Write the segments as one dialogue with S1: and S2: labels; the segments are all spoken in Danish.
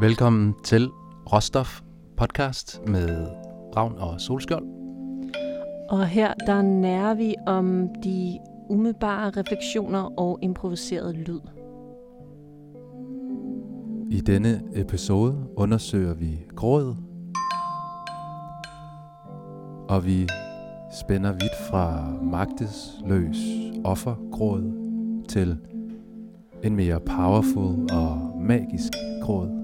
S1: Velkommen til Råstof podcast med Ravn og Solskjold.
S2: Og her der nærer vi om de umiddelbare refleksioner og improviseret lyd.
S1: I denne episode undersøger vi gråd, og vi spænder vidt fra magtesløs offergråd til en mere powerful og magisk gråd.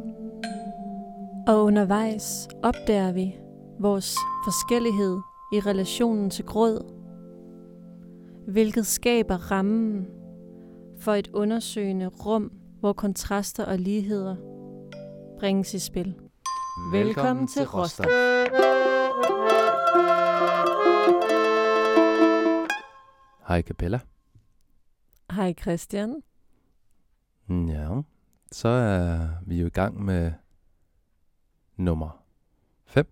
S2: Og undervejs opdager vi vores forskellighed i relationen til gråd, hvilket skaber rammen for et undersøgende rum, hvor kontraster og ligheder bringes i spil. Velkommen til Råstof.
S1: Hej Capella.
S2: Hej Christian.
S1: Ja, så er vi jo i gang med nummer 5.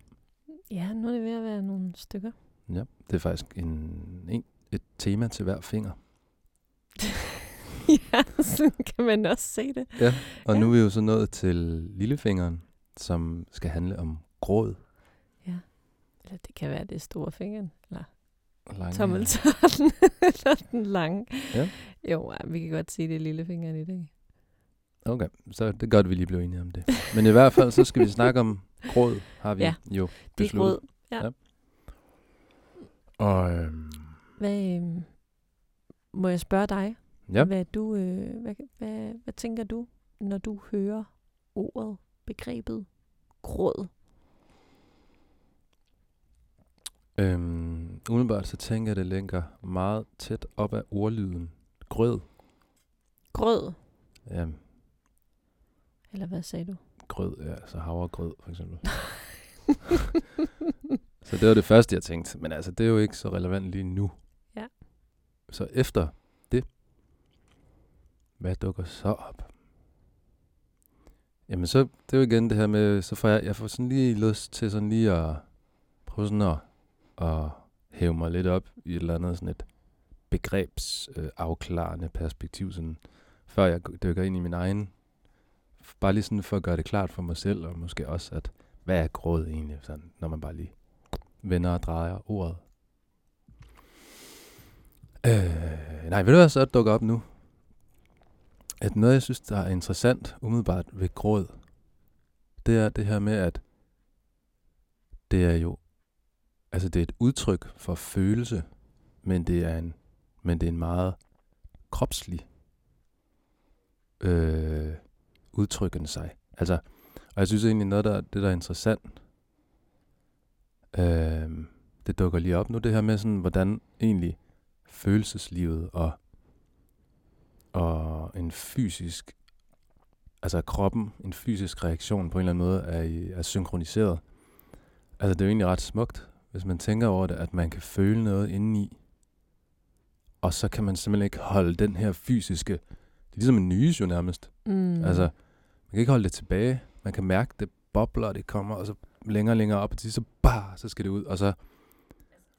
S2: Ja, nu er det ved at være nogle stykker.
S1: Ja, det er faktisk en, en, et tema til hver finger.
S2: ja, sådan kan man også se det.
S1: Ja, og
S2: Ja.
S1: nu er vi jo så nået til lillefingeren, som skal handle om gråd.
S2: Eller det kan være det store fingeren, eller
S1: lange-
S2: tommeltotten, eller den lange.
S1: Ja.
S2: Jo, vi kan godt sige, det er lillefingeren i dag.
S1: Okay, så det er godt, at vi lige blev enige om det. Men i hvert fald, så skal vi snakke om gråd, har vi
S2: Ja,
S1: jo
S2: Det er
S1: besluttet.
S2: gråd. Ja.
S1: Ja. Og øhm,
S2: Hvad, øh, må jeg spørge dig?
S1: ja,
S2: Hvad, du, øh, hvad, hvad, hvad tænker du, når du hører ordet, begrebet gråd?
S1: øhm, umiddelbart så tænker jeg, at det ligger meget tæt op af ordlyden grød.
S2: Grød,
S1: Ja,
S2: eller hvad sagde du?
S1: grød, ja, altså havregrød for eksempel. Så det var det første, jeg tænkte. Men altså, det er jo ikke så relevant lige nu.
S2: Ja.
S1: Så efter det, hvad dukker så op? Jamen så, det er jo igen det her med, så får jeg, jeg får sådan lige lyst til sådan lige at prøve sådan at, at hæve mig lidt op i et eller andet sådan et begrebsafklarende øh, perspektiv, sådan, før jeg dykker ind i min egen bare lige sådan for at gøre det klart for mig selv, og måske også, at hvad er gråd egentlig, sådan, når man bare lige vender og drejer ordet. Øh, nej, ved du hvad så dukker op nu? At noget, jeg synes, der er interessant umiddelbart ved gråd, det er det her med, at det er jo, altså det er et udtryk for følelse, men det er en, men det er en meget kropslig øh, udtrykkende sig. Altså, og jeg synes egentlig noget, der, det der er interessant, øh, det dukker lige op nu, det her med sådan, hvordan egentlig følelseslivet og, og en fysisk, altså kroppen, en fysisk reaktion på en eller anden måde er, er synkroniseret. Altså det er jo egentlig ret smukt, hvis man tænker over det, at man kan føle noget indeni, og så kan man simpelthen ikke holde den her fysiske, det er ligesom en nys jo nærmest,
S2: Mm.
S1: Altså, kan ikke holde det tilbage. Man kan mærke, det bobler, og det kommer, og så længere og længere op, og til så bare, så skal det ud, og så,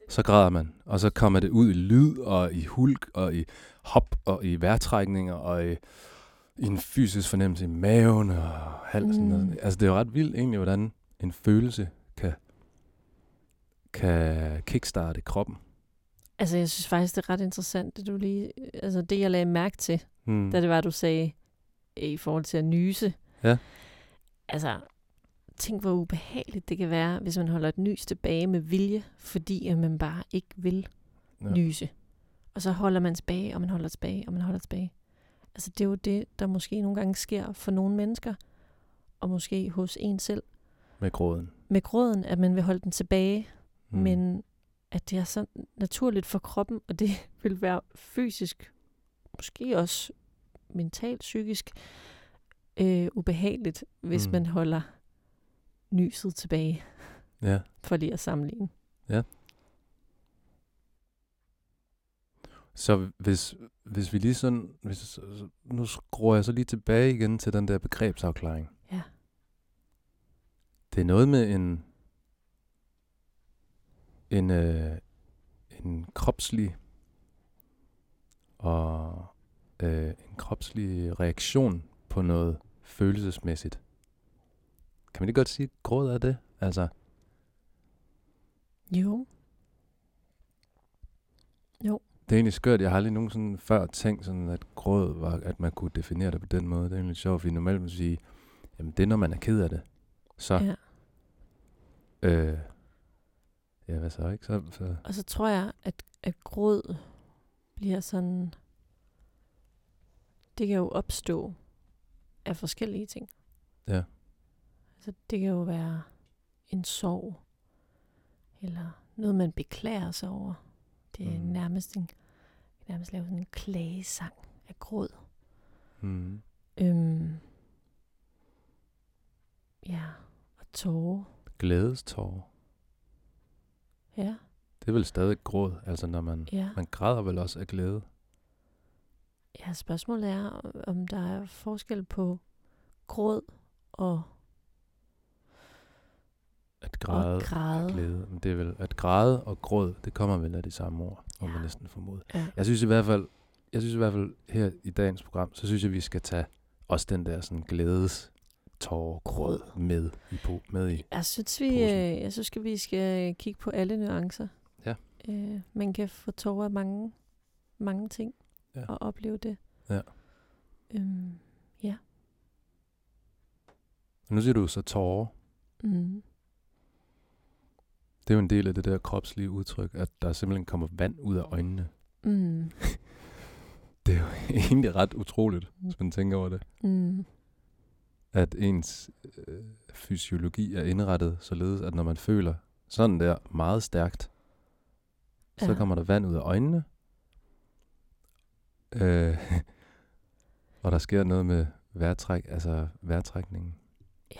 S1: så græder man. Og så kommer det ud i lyd, og i hulk, og i hop, og i vejrtrækninger, og i, i en fysisk fornemmelse i maven og halsen.
S2: Mm.
S1: Og, altså, det er jo ret vildt egentlig, hvordan en følelse kan, kan kickstarte kroppen.
S2: Altså, jeg synes faktisk, det er ret interessant, det du lige, altså det, jeg lagde mærke til,
S1: Mm.
S2: da det var, du sagde, i forhold til at nyse.
S1: Ja.
S2: Altså, tænk hvor ubehageligt det kan være, hvis man holder et nys tilbage med vilje, fordi at man bare ikke vil
S1: Ja.
S2: nyse. Og så holder man tilbage, og man holder tilbage, og man holder tilbage. Altså, det er jo det, der måske nogle gange sker for nogle mennesker, og måske hos en selv,
S1: Med gråden.
S2: med gråden, at man vil holde den tilbage,
S1: Mm.
S2: men at det er så naturligt for kroppen, og det vil være fysisk, måske også mentalt, psykisk, øh, ubehageligt, hvis
S1: Mm.
S2: man holder nyset tilbage,
S1: Ja.
S2: for lige at sammenligne.
S1: Så hvis, hvis vi lige sådan, hvis, nu skruer jeg så lige tilbage igen til den der begrebsafklaring.
S2: Ja.
S1: Det er noget med en, en, øh, en kropslig og øh, en kropslig reaktion på noget følelsesmæssigt. Kan man ikke godt sige, at gråd er det? Altså,
S2: Jo.
S1: det er egentlig skørt. Jeg har aldrig nogensinde før tænkt sådan, at gråd var, at man kunne definere det på den måde. Det er egentlig sjovt, fordi normalt man sige, jamen det er, når man er ked af det. Så,
S2: Ja.
S1: øh, ja, hvad så, ikke? Så, så
S2: Og så tror jeg, at, at gråd bliver sådan... Det kan jo opstå af forskellige ting.
S1: Ja.
S2: Altså, det kan jo være en sorg, eller noget, man beklager sig over. Det er mm. nærmest en, nærmest lave sådan en klagesang af gråd.
S1: mm,
S2: Øhm, ja, og tårer.
S1: glædestår.
S2: Ja,
S1: Det er vel stadig gråd, altså når man,
S2: ja.
S1: man græder vel også af glæde.
S2: Ja, spørgsmålet er, om der er forskel på gråd og,
S1: At græde
S2: og græde.
S1: af glæde. Men det er vel, at græde og gråd, det kommer vel af de samme ord, må
S2: Ja.
S1: man næsten formode.
S2: Ja.
S1: Jeg synes i hvert fald, jeg synes i hvert fald her i dagens program, så synes jeg, vi skal tage også den der sådan glædes tårer, gråd med i, på, med i.
S2: Jeg synes, vi, øh, jeg synes, at vi skal kigge på alle nuancer.
S1: Ja.
S2: Øh, man kan få tårer af mange, mange ting
S1: Ja.
S2: og opleve det.
S1: Ja.
S2: Øhm,
S1: Nu siger du så tårer.
S2: mm,
S1: Det er jo en del af det der kropslige udtryk, at der simpelthen kommer vand ud af øjnene.
S2: mm,
S1: Det er jo egentlig ret utroligt, hvis man tænker over det.
S2: mm,
S1: At ens øh, fysiologi er indrettet således, at når man føler sådan der meget stærkt, så
S2: Ja.
S1: kommer der vand ud af øjnene. Øh, og der sker noget med vejrtræk, altså vejrtrækningen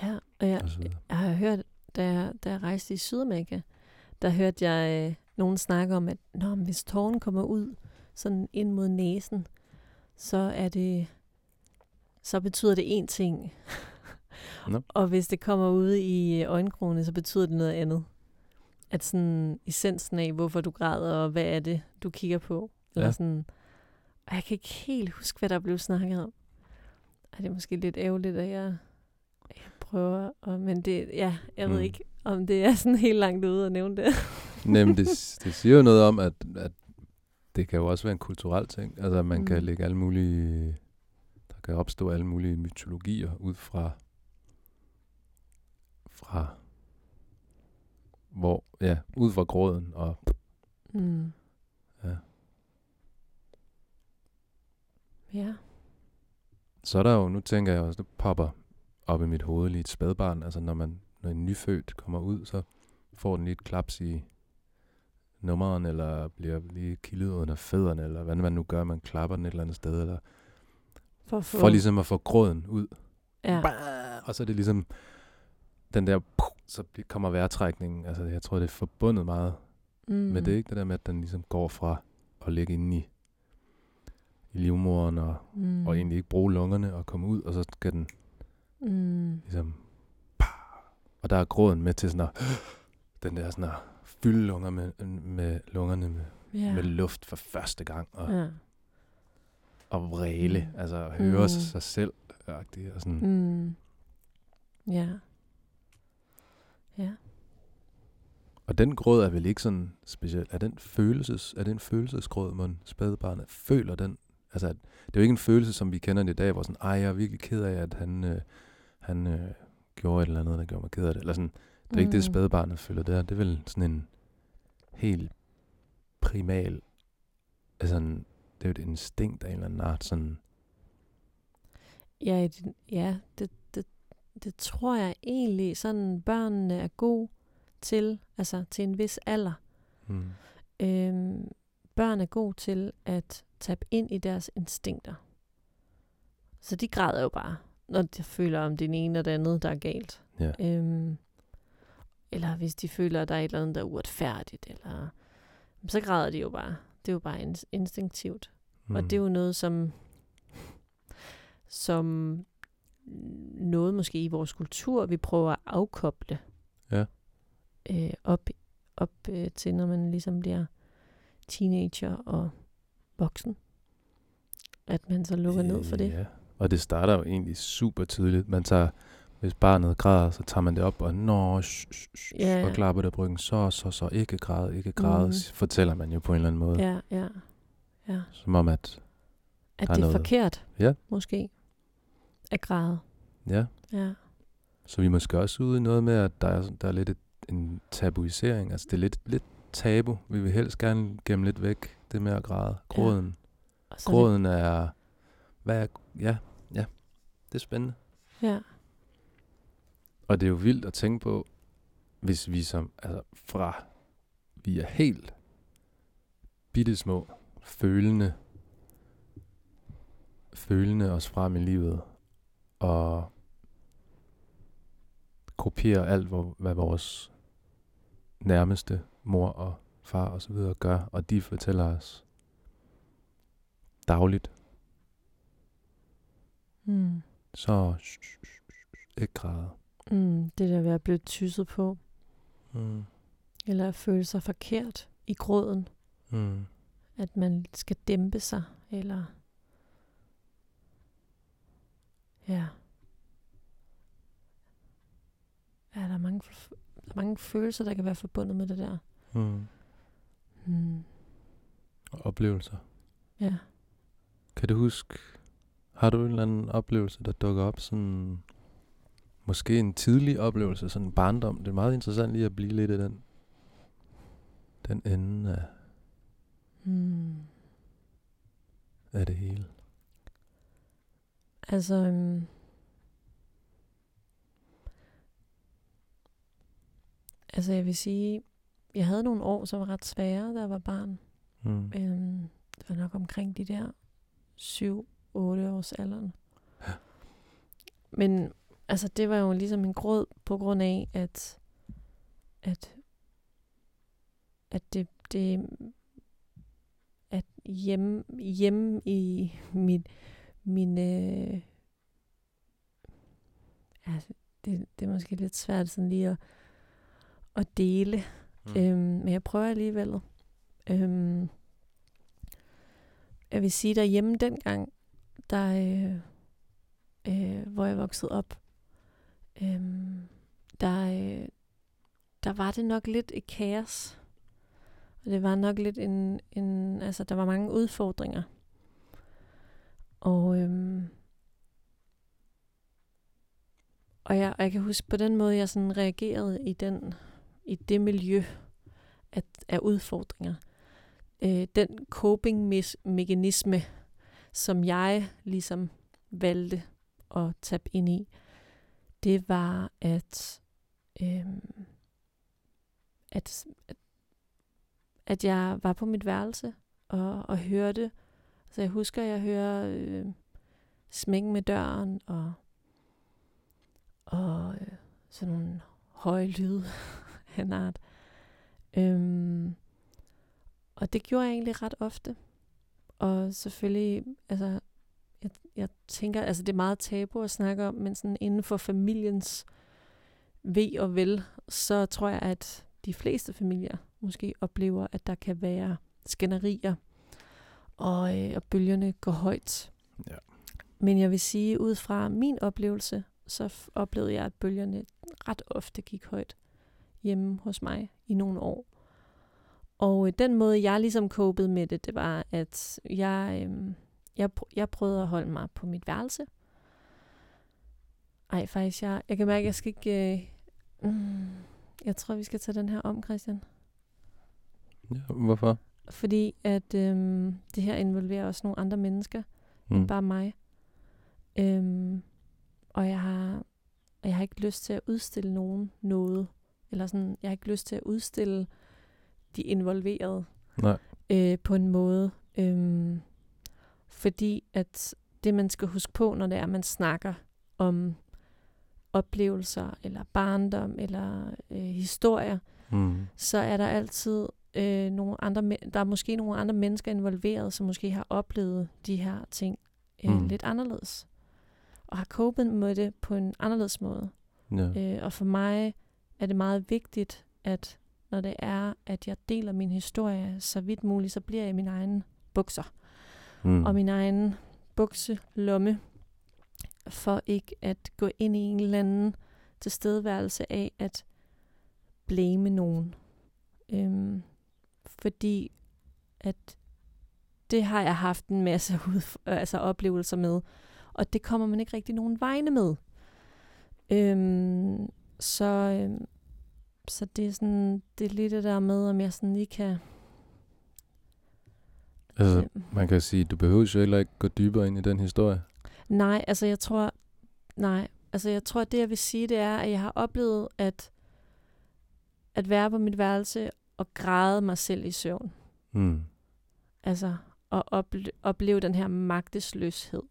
S2: ja, og jeg,
S1: og
S2: jeg har hørt, da jeg, da jeg rejste i Sydamerika, der hørte jeg øh, nogen snakke om, at Nå, men hvis tåren kommer ud sådan ind mod næsen, så er det så betyder det én ting.
S1: Nå.
S2: og hvis det kommer ud i øh, øjenkrogen, så betyder det noget andet. At sådan essensen af, hvorfor du græder, og hvad er det, du kigger på. Eller
S1: Ja.
S2: sådan, og jeg kan ikke helt huske, hvad der blev snakket om. Ej, det er måske lidt ærgerligt, at jeg, jeg prøver. Og, men det, ja, jeg mm. ved ikke, om det er sådan helt langt ude at nævne det.
S1: Nemlig, det, det siger jo noget om, at, at det kan jo også være en kulturel ting. Altså, man mm. kan lægge alle mulige... Der kan opstå alle mulige mytologier ud fra... Fra... Hvor, ja, ud fra gråden og...
S2: Mm.
S1: Ja. Så er der jo, nu tænker jeg også, det popper op i mit hoved lige et spædbarn. Altså, når man når en nyfødt kommer ud, så får den lige et klaps i nummeren, eller bliver lige kildet under fødderne, eller hvad man nu gør, man klapper den et eller andet sted, eller
S2: For, få,
S1: for ligesom at få gråden ud.
S2: ja.
S1: Og så er det ligesom den der, så kommer vejrtrækningen. Altså, jeg tror, det er forbundet meget
S2: mm.
S1: med det, ikke? Det der med, at den ligesom går fra at ligge inde i, i livmoderen, og,
S2: Mm.
S1: og egentlig ikke bruge lungerne og komme ud, og så skal den
S2: Mm.
S1: ligesom, og der er gråden med til sådan at, den der sådan at fylde lunger med, med lungerne med,
S2: Ja.
S1: med luft for første gang, og,
S2: ja.
S1: og vræle,
S2: Mm.
S1: altså at høre
S2: Mm.
S1: sig selv, og sådan.
S2: Mm. Ja. Ja.
S1: Og den gråd er vel ikke sådan speciel. Er den følelses, er det en følelsesgråd, man spædbarnet føler den? Altså, det er jo ikke en følelse, som vi kender den i dag, hvor sådan, ej, jeg er virkelig ked af, at han, øh, han øh, gjorde et eller andet, der gjorde mig ked af det. Eller sådan, det er ikke det,
S2: Mm.
S1: spædbarnet føler der. Det er vel sådan en helt primal, altså en, det er jo et instinkt af en eller anden art, sådan,
S2: Ja, det, ja det, det, det tror jeg egentlig, sådan børnene er gode til, altså til en vis alder.
S1: hmm,
S2: Øhm, børn er gode til at tabe ind i deres instinkter. Så de græder jo bare, når de føler om det ene og det andet, der er galt.
S1: ja.
S2: Øhm, eller hvis de føler, at der er et eller andet, der er uretfærdigt. Eller, så græder de jo bare. Det er jo bare ins- instinktivt. Mm. Og det er jo noget, som, som noget måske i vores kultur, vi prøver at afkoble
S1: Ja.
S2: øh, op, op øh, til, når man ligesom bliver teenager og voksen. At man så lukker ned for det.
S1: Ja, og det starter jo egentlig super tidligt. Man tager hvis barnet græder, så tager man det op og nå, sh, sh, sh,
S2: Ja.
S1: og klapper det på ryggen. Så, så, så, ikke græde, ikke græde, mm. fortæller man jo på en eller anden måde.
S2: Ja, ja. Ja.
S1: Som om, at
S2: At det er
S1: noget-
S2: forkert,
S1: Ja.
S2: måske, at græde.
S1: ja,
S2: Ja.
S1: så vi er måske også ude i noget med, at der er, der er lidt et, en tabuisering. Altså det er lidt, lidt tabu. Vi vil helst gerne gemme lidt væk, det med at græde. Gråden.
S2: Så er det-
S1: Gråden er, hvad er, ja, ja, det er spændende.
S2: Ja.
S1: Og det er jo vildt at tænke på, hvis vi som, altså fra, vi er helt bitte små, følende, følende os frem i livet, og kopiere alt, hvor, hvad vores nærmeste mor og far og så videre gør, og de fortæller os dagligt,
S2: Mm.
S1: så ikke græde.
S2: Mm. Det der ved at blive tysset på,
S1: Mm.
S2: eller at føle sig forkert i gråden.
S1: Mm.
S2: At man skal dæmpe sig, eller... Ja. Ja, der er mange, der er mange følelser, der kan være forbundet med det der.
S1: Mm.
S2: Mm.
S1: Og oplevelser.
S2: Ja.
S1: Kan du huske, har du en eller anden oplevelse, der dukker op sådan, måske en tidlig oplevelse, sådan en barndom? Det er meget interessant lige at blive lidt i den, den ende af,
S2: Mm.
S1: af det hele.
S2: Altså, øhm, altså jeg vil sige, jeg havde nogle år, som var ret svære, da jeg var barn.
S1: Mm.
S2: Øhm, det var nok omkring de der 7-8 års alderen.
S1: Ja.
S2: Men altså, det var jo ligesom en gråd på grund af, at, at, at det, det at hjemme, hjemme i mit, min, øh, altså, det, det er måske lidt svært sådan lige at, at dele,
S1: Mm.
S2: Øhm, men jeg prøver alligevel. Øhm, jeg vil sige, derhjemme dengang, der, øh, øh, hvor jeg voksede op, øh, der, øh, der var det nok lidt et kaos. Og det var nok lidt en, en altså der var mange udfordringer. Og, øhm, og, jeg, og jeg kan huske på den måde, jeg sådan reagerede i den i det miljø af, af udfordringer. Øh, den coping-mekanisme, som jeg ligesom valgte at tabe ind i, det var at, øh, at, at, at jeg var på mit værelse og, og hørte, så jeg husker, at jeg hører øh, smækken med døren og, og øh, sådan nogle høje lyde af en art. Øhm, og det gjorde jeg egentlig ret ofte. Og selvfølgelig, altså, jeg, jeg tænker, altså det er meget tabu at snakke om, men sådan inden for familiens ved og vel, så tror jeg, at de fleste familier måske oplever, at der kan være skænderier, og, øh, og bølgerne går højt.
S1: Ja.
S2: Men jeg vil sige, ud fra min oplevelse, så oplevede jeg, at bølgerne ret ofte gik højt hjemme hos mig i nogle år. Og øh, den måde, jeg ligesom copede med det, det var, at jeg, øh, jeg, jeg prøvede at holde mig på mit værelse. Ej, faktisk, jeg, jeg kan mærke, at jeg skal ikke... Øh, mm, jeg tror, vi skal tage den her om, Christian.
S1: Ja, hvorfor?
S2: Fordi at øh, det her involverer også nogle andre mennesker, mm. end bare mig. Øhm, og jeg har, og jeg har ikke lyst til at udstille nogen noget. Eller sådan, jeg har ikke lyst til at udstille de involverede
S1: Nej.
S2: øh, på en måde. Øhm, fordi at det, man skal huske på, når det er, at man snakker om oplevelser, eller barndom, eller øh, historier,
S1: Mm.
S2: så er der altid øh, nogle andre, der er måske nogle andre mennesker involveret, som måske har oplevet de her ting øh,
S1: mm.
S2: lidt anderledes. Og har copet med det på en anderledes måde.
S1: Ja.
S2: Øh, og for mig er det meget vigtigt, at når det er, at jeg deler min historie så vidt muligt, så bliver jeg i min egen bukser.
S1: Mm.
S2: Og min egen bukselomme. for ikke at gå ind i en eller anden tilstedeværelse af at blame nogen. Øhm, fordi at det har jeg haft en masse ud, altså oplevelser med, og det kommer man ikke rigtig nogen vegne med. Øhm, så, øhm, så det er sådan, det er lige det der med, om jeg sådan lige kan...
S1: Altså,
S2: øhm,
S1: man kan sige, du behøver jo heller ikke gå dybere ind i den historie.
S2: Nej, altså jeg tror, nej, altså jeg tror, det jeg vil sige, det er, at jeg har oplevet at, at være på mit værelse og græde mig selv i søvn.
S1: Mm.
S2: Altså at ople- opleve den her magtesløshed.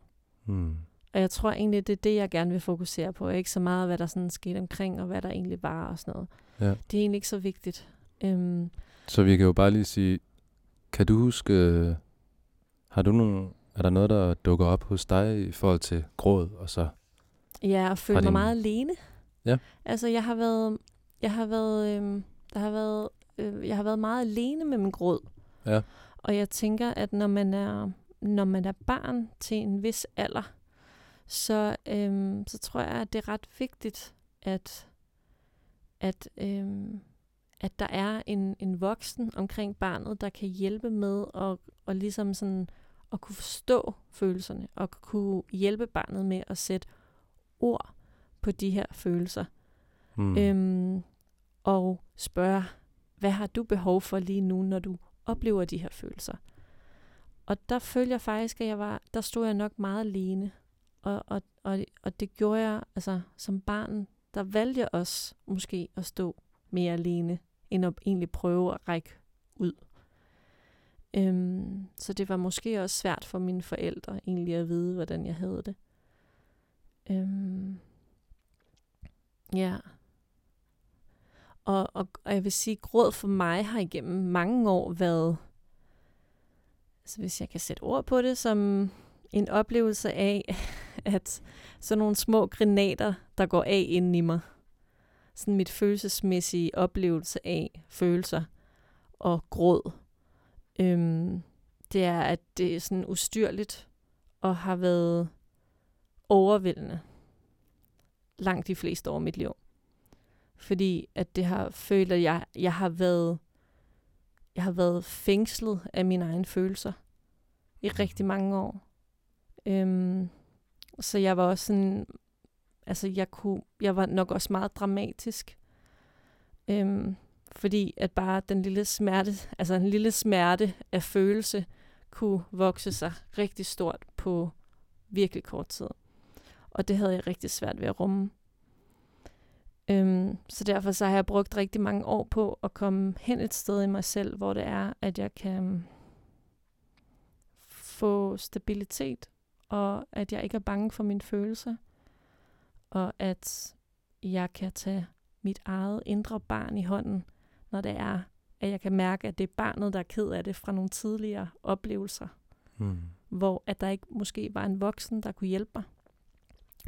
S1: Mm.
S2: Og jeg tror egentlig, det er det, jeg gerne vil fokusere på. Ikke så meget, hvad der sådan skete omkring, og hvad der egentlig var og sådan noget.
S1: Ja.
S2: Det er egentlig ikke så vigtigt. Øhm,
S1: Så vi kan jo bare lige sige, kan du huske, øh, har du nogle, er der noget, der dukker op hos dig i forhold til gråd, og så,
S2: ja, og føle mig
S1: din-
S2: meget alene.
S1: Ja.
S2: Altså, jeg har været, jeg har været, øhm, der har været, øh, jeg har været meget alene med min gråd.
S1: Ja.
S2: Og jeg tænker, at når man er, når man er barn til en vis alder, så, øhm, så tror jeg, at det er ret vigtigt, at, at, øhm, at der er en, en voksen omkring barnet, der kan hjælpe med at, og ligesom sådan, at kunne forstå følelserne, og kunne hjælpe barnet med at sætte ord på de her følelser.
S1: mm.
S2: Øhm, og spørge, hvad har du behov for lige nu, når du oplever de her følelser? Og der følte jeg faktisk, at jeg var, der stod jeg nok meget alene. Og, og, og, og det gjorde jeg, altså som barn, der valgte jeg også måske at stå mere alene, end at egentlig prøve at række ud. Øhm, så det var måske også svært for mine forældre egentlig at vide, hvordan jeg havde det. Øhm, ja. Og, og, og jeg vil sige, gråd for mig har igennem mange år været, altså hvis jeg kan sætte ord på det, som en oplevelse af, at sådan nogle små granater, der går af inden i mig. Sådan mit følelsesmæssige oplevelse af følelser og gråd. Øhm, det er, at det er sådan ustyrligt og har været overvældende langt de fleste år af mit liv. Fordi at det har følt, at jeg, jeg har været jeg har været fængslet af mine egne følelser i rigtig mange år. Øhm, så jeg var også sådan, altså jeg kunne, jeg var nok også meget dramatisk. Øhm, fordi at bare den lille smerte, altså en lille smerte af følelse, kunne vokse sig rigtig stort på virkelig kort tid. Og det havde jeg rigtig svært ved at rumme. Øhm, så derfor så har jeg brugt rigtig mange år på at komme hen et sted i mig selv, hvor det er, at jeg kan få stabilitet, og at jeg ikke er bange for mine følelser, og at jeg kan tage mit eget indre barn i hånden, når det er, at jeg kan mærke, at det er barnet, der er ked af det fra nogle tidligere oplevelser,
S1: Mm.
S2: hvor at der ikke måske var en voksen, der kunne hjælpe mig.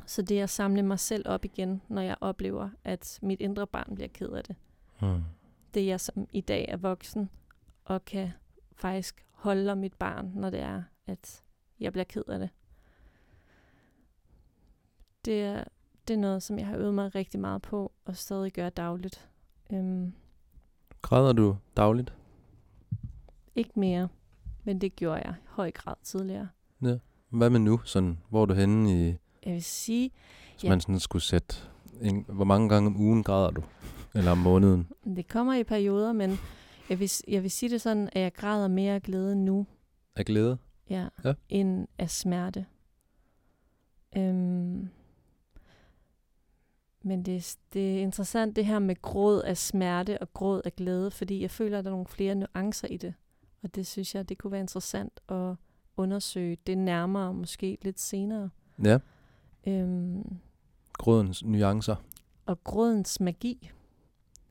S2: Så det er at samle mig selv op igen, når jeg oplever, at mit indre barn bliver ked af det.
S1: Mm.
S2: Det er jeg som i dag er voksen, og kan faktisk holde om mit barn, når det er, at jeg bliver ked af det. Det er, det er noget, som jeg har øvet mig rigtig meget på, og stadig gør dagligt. Øhm,
S1: Græder du dagligt?
S2: ikke mere, men det gjorde jeg i høj grad tidligere.
S1: Hvad med nu? Sådan, hvor er du henne i,
S2: Jeg vil sige,
S1: hvis
S2: Ja.
S1: man sådan skulle sætte, en, hvor mange gange om ugen græder du? Eller om måneden?
S2: det kommer i perioder, men jeg vil, jeg vil sige det sådan, at jeg græder mere af glæde nu,
S1: Af glæde?
S2: ja,
S1: Ja.
S2: end af smerte. Øhm, men det, er- det er interessant det her med gråd af smerte og gråd af glæde, fordi jeg føler, at der er nogle flere nuancer i det. Og det synes jeg, det kunne være interessant at undersøge det nærmere, måske lidt senere.
S1: Ja,
S2: Øhm,
S1: grådens nuancer.
S2: og grådens magi,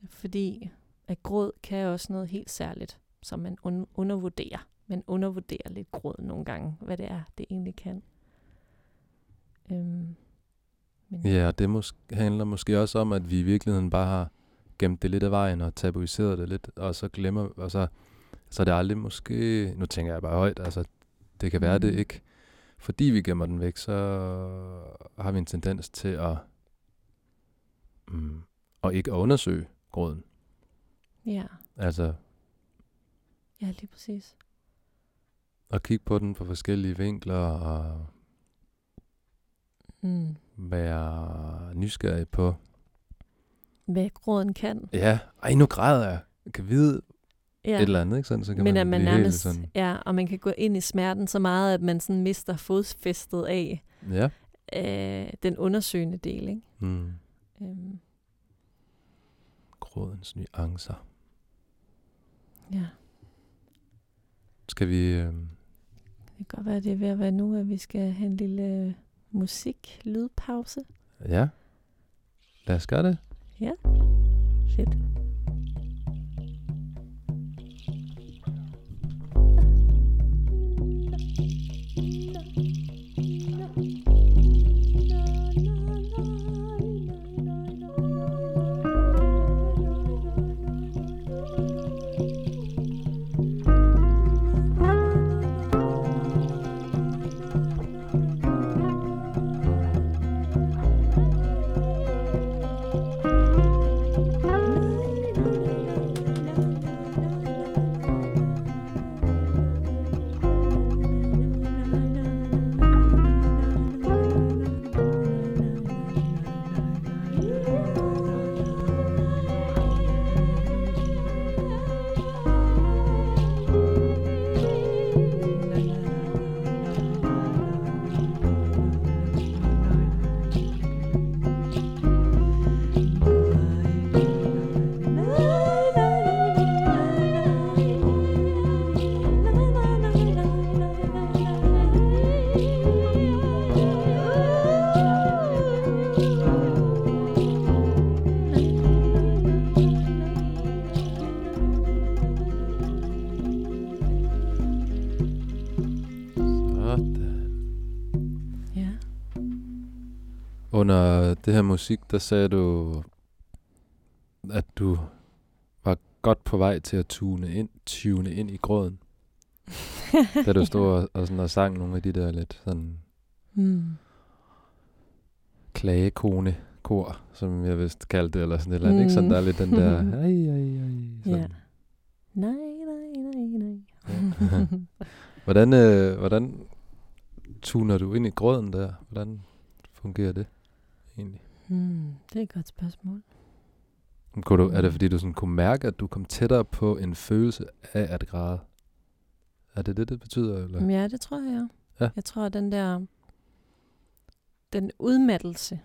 S2: fordi at gråd kan også noget helt særligt, som man un- undervurderer. Man undervurderer lidt gråd nogle gange, hvad det er, det egentlig kan. Øhm, men
S1: Ja, det mås- handler måske også om, at vi i virkeligheden bare har gemt det lidt af vejen og tabuiseret det lidt, og så glemmer, og så, så er det aldrig måske, nu tænker jeg bare højt, altså det kan være, mm. det
S2: Mhm.
S1: ikke fordi vi gemmer den væk, så har vi en tendens til at, mm, at ikke at undersøge gråden.
S2: Ja,
S1: Altså
S2: ja lige præcis.
S1: at kigge på den fra forskellige vinkler og
S2: Mm.
S1: Være nysgerrig på,
S2: Hvad gråden kan.
S1: ja, ej nu græder jeg. Jeg kan vide
S2: Ja.
S1: et eller andet, ikke? Sådan, så kan
S2: Men
S1: man,
S2: at man nærmest,
S1: sådan,
S2: ja, og man kan gå ind i smerten så meget, at man sådan mister fodfæstet af
S1: ja.
S2: øh, den undersøgende del, ikke?
S1: Mm.
S2: Øhm,
S1: Grådens nuancer.
S2: ja,
S1: Skal vi... Øh,
S2: det kan godt være, det er ved at være nu, at vi skal have en lille musik, lydpause.
S1: ja? Lad os gøre det.
S2: Fedt.
S1: Det her musik, der sagde du, at du var godt på vej til at tune ind, tune ind i gråden. da du stod og, og, sådan, og sang nogle af de der lidt sådan
S2: Mm.
S1: klagekone kor, som jeg vist kaldte det, eller sådan et eller andet, ikke? Sådan
S2: Mm.
S1: der er lidt den der, ej, ej, ej, sådan.
S2: Ja. Nej, nej, nej, nej.
S1: Hvordan, øh, hvordan tuner du ind i gråden der? Hvordan fungerer det egentlig?
S2: Hmm, det er et godt spørgsmål.
S1: Kunne du, er det fordi, du sådan kunne mærke, at du kom tættere på en følelse af at græde? Er det det, det betyder? Eller?
S2: Ja, det tror jeg.
S1: Ja.
S2: Jeg tror, at den der den udmattelse,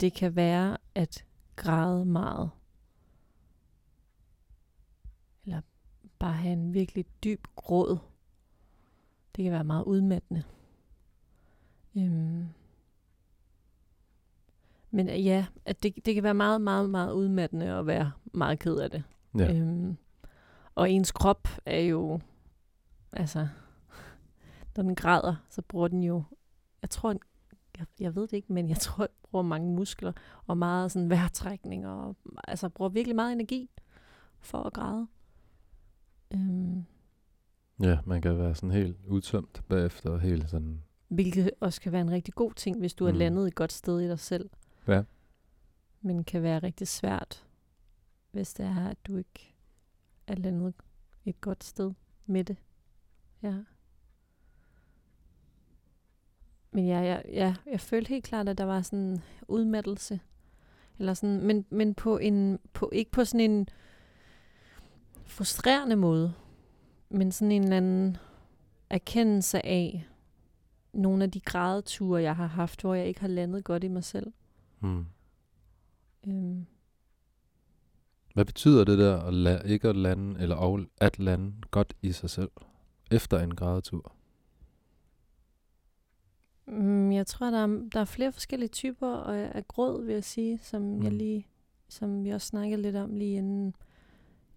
S2: det kan være at græde meget. Eller bare have en virkelig dyb gråd. Det kan være meget udmattende. Øhm. Men øh, ja, at det, det kan være meget, meget, meget udmattende at være meget ked af det.
S1: Ja.
S2: Øhm, og ens krop er jo, altså, når den græder, så bruger den jo, jeg tror, jeg, jeg ved det ikke, men jeg tror, den bruger mange muskler og meget sådan vejrtrækning, og altså bruger virkelig meget energi for at græde. Øhm,
S1: ja, man kan være sådan helt udtømt bagefter, og helt sådan,
S2: hvilket også kan være en rigtig god ting, hvis du er
S1: Mm.
S2: landet et godt sted i dig selv.
S1: Ja.
S2: Men kan være rigtig svært, hvis det er, at du ikke er landet et godt sted med det. Ja. Men ja, jeg, ja, jeg følte helt klart, at der var sådan en udmattelse. Eller sådan, men, men på en, på, ikke på sådan en frustrerende måde, men sådan en eller anden erkendelse af nogle af de grædeture, jeg har haft, hvor jeg ikke har landet godt i mig selv
S1: hmm.
S2: Øhm,
S1: Hvad betyder det der, at la- ikke at lande, eller at lande godt i sig selv, efter en grædetur?
S2: Mm, Jeg tror, der er, der er flere forskellige typer af, gråd, vil jeg sige, som mm. jeg
S1: Mm.
S2: lige, som vi også snakkede lidt om lige inden,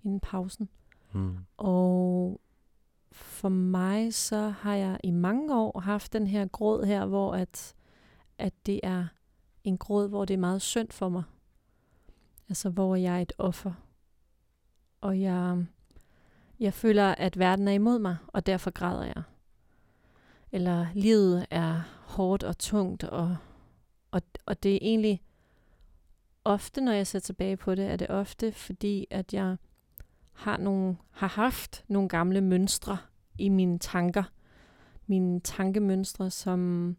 S2: inden pausen.
S1: Hmm.
S2: Og for mig, så har jeg i mange år haft den her gråd her, hvor at, at det er en gråd, hvor det er meget synd for mig. Altså, hvor jeg er et offer. Og jeg, jeg føler, at verden er imod mig, og derfor græder jeg. eller livet er hårdt og tungt, og, og, og det er egentlig ofte, når jeg ser tilbage på det, er det ofte fordi, at jeg har, nogle, har haft nogle gamle mønstre i mine tanker. Mine tankemønstre, som,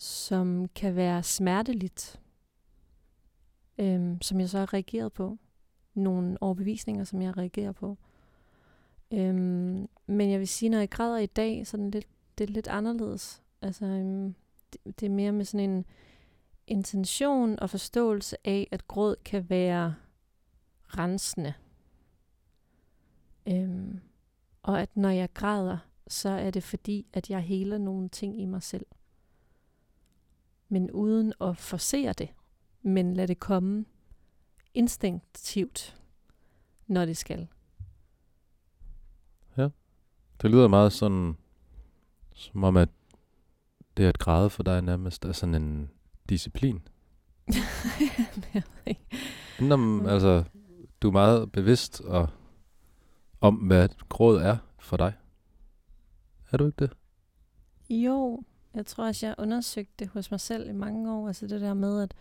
S2: som kan være smerteligt, øhm, som jeg så har reageret på. Nogle overbevisninger, som jeg reagerer på. Øhm, men jeg vil sige, når jeg græder i dag, så er det lidt, det er lidt anderledes. Altså, øhm, det, det er mere med sådan en intention og forståelse af, at gråd kan være rensende. Øhm, og at når jeg græder, så er det fordi, at jeg heler nogle ting i mig selv. Men uden at forsere det, men lad det komme instinktivt, når det skal.
S1: Det lyder meget sådan, som om, at det at græde for dig nærmest er sådan en disciplin.
S2: Jeg ved
S1: men, altså, du er meget bevidst og, om, hvad gråd er for dig. Er du ikke det?
S2: Jo, jeg tror også, jeg undersøgte det hos mig selv i mange år. Altså det der med, at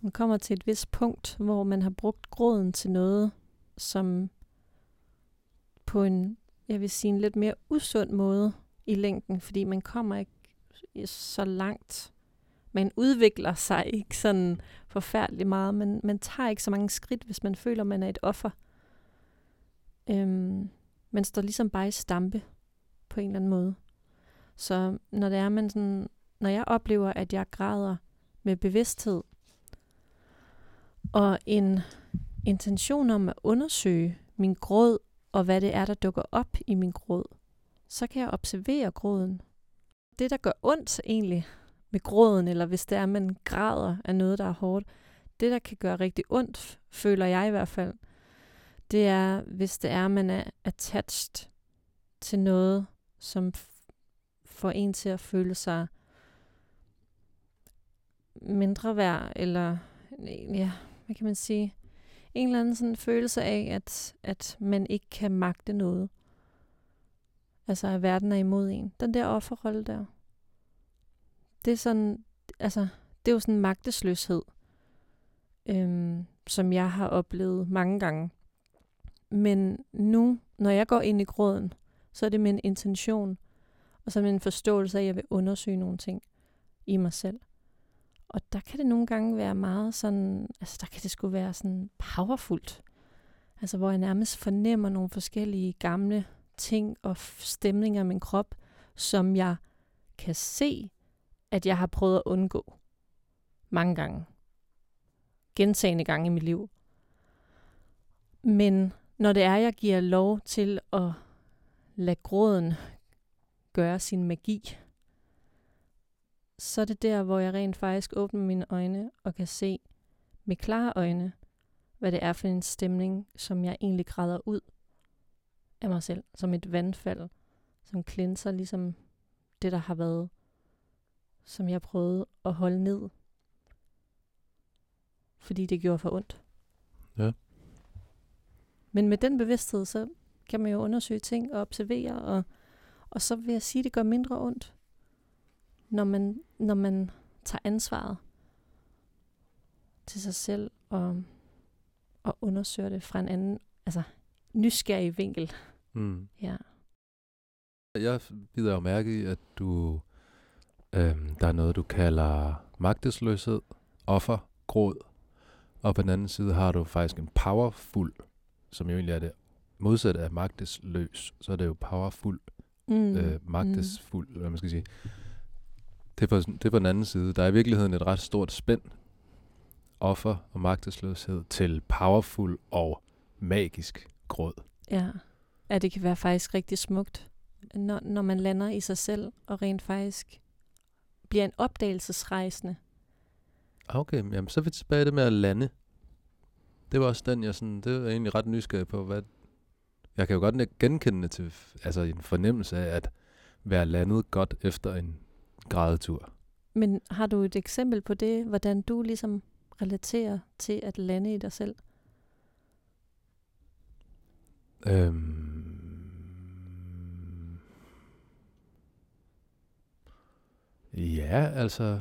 S2: man kommer til et vist punkt, hvor man har brugt gråden til noget, som på en, jeg vil sige, en lidt mere usund måde i længden, fordi man kommer ikke så langt. Man udvikler sig ikke sådan forfærdeligt meget. men man tager ikke så mange skridt, hvis man føler, man er et offer. Øhm, man står ligesom bare i stampe på en eller anden måde. Så når det er, man sådan, når jeg oplever, at jeg græder med bevidsthed, og en intention om at undersøge min gråd, og hvad det er, der dukker op i min gråd, så kan jeg observere gråden. Det, der gør ondt egentlig med gråden, eller hvis det er, at man græder af noget, der er hårdt, det, der kan gøre rigtig ondt, føler jeg i hvert fald, det er, hvis det er, at man er attached til noget, som får en til at føle sig mindre værd, eller ja, hvad kan man sige, en eller anden sådan følelse af, at, at man ikke kan magte noget. Altså, at verden er imod en. Den der offerrolle der. Det er sådan, altså, det er jo sådan en magtesløshed, øhm, som jeg har oplevet mange gange. Men nu, når jeg går ind i gråden, så er det med en intention, og så med en forståelse af, at jeg vil undersøge nogle ting i mig selv. Og der kan det nogle gange være meget sådan, altså der kan det sgu være sådan powerfult. Altså hvor jeg nærmest fornemmer nogle forskellige gamle ting og stemninger i min krop, som jeg kan se, at jeg har prøvet at undgå mange gange. Gentagende gange i mit liv. Men når det er, jeg giver lov til at lade gråden gøre sin magi, så er det der, hvor jeg rent faktisk åbner mine øjne og kan se med klare øjne, hvad det er for en stemning, som jeg egentlig græder ud af mig selv, som et vandfald, som klinser ligesom det, der har været, som jeg prøvede at holde ned, fordi det gjorde for ondt.
S1: Ja.
S2: Men med den bevidsthed, så kan man jo undersøge ting og observere, og, og så vil jeg sige, at det gør mindre ondt når man, når man tager ansvaret til sig selv og, og undersøger det fra en anden, altså nysgerrig vinkel.
S1: Mm.
S2: Ja.
S1: Jeg bider jo mærke i, at du, øhm, der er noget, du kalder magtesløshed, offer, gråd, og på den anden side har du faktisk en powerful, som jo egentlig er det modsatte af magtesløs, så er det jo powerful,
S2: Mm.
S1: øh, magtesfuld, eller hvad man skal sige. Det er, på, det er på den anden side. Der er i virkeligheden et ret stort spænd, offer og magtesløshed, til powerful og magisk gråd.
S2: Ja. ja, det kan være faktisk rigtig smukt, når, når man lander i sig selv og rent faktisk bliver en opdagelsesrejsende.
S1: Ah, Okay, men jamen, så er vi tilbage i det med at lande. Det var også den, jeg sådan, det var egentlig ret nysgerrig på, hvad... Jeg kan jo godt genkende til, altså en fornemmelse af at være landet godt efter en grædetur.
S2: Men har du et eksempel på det, hvordan du ligesom relaterer til at lande i dig selv?
S1: Øhm, Ja, altså,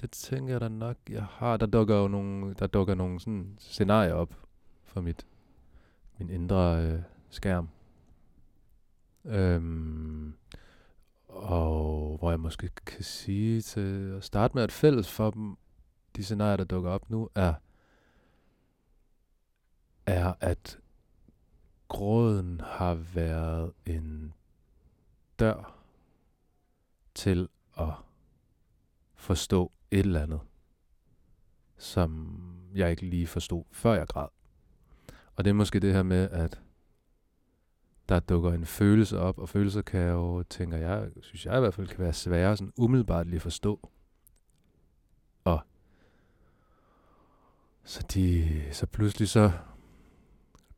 S1: det tænker jeg da nok, jeg har. Der dukker jo nogle, der dukker nogle sådan scenarier op for mit, min indre øh, skærm. Øhm, og hvor jeg måske kan sige til at starte med, at fælles for dem, de scenarier, der dukker op nu, er, er at gråden har været en dør til at forstå et eller andet, som jeg ikke lige forstod, før jeg græd. Og det er måske det her med, at der dukker en følelse op, og følelser kan jo, tænker jeg, synes jeg i hvert fald, kan være svære sådan umiddelbart lige forstå. Og så, de, så pludselig så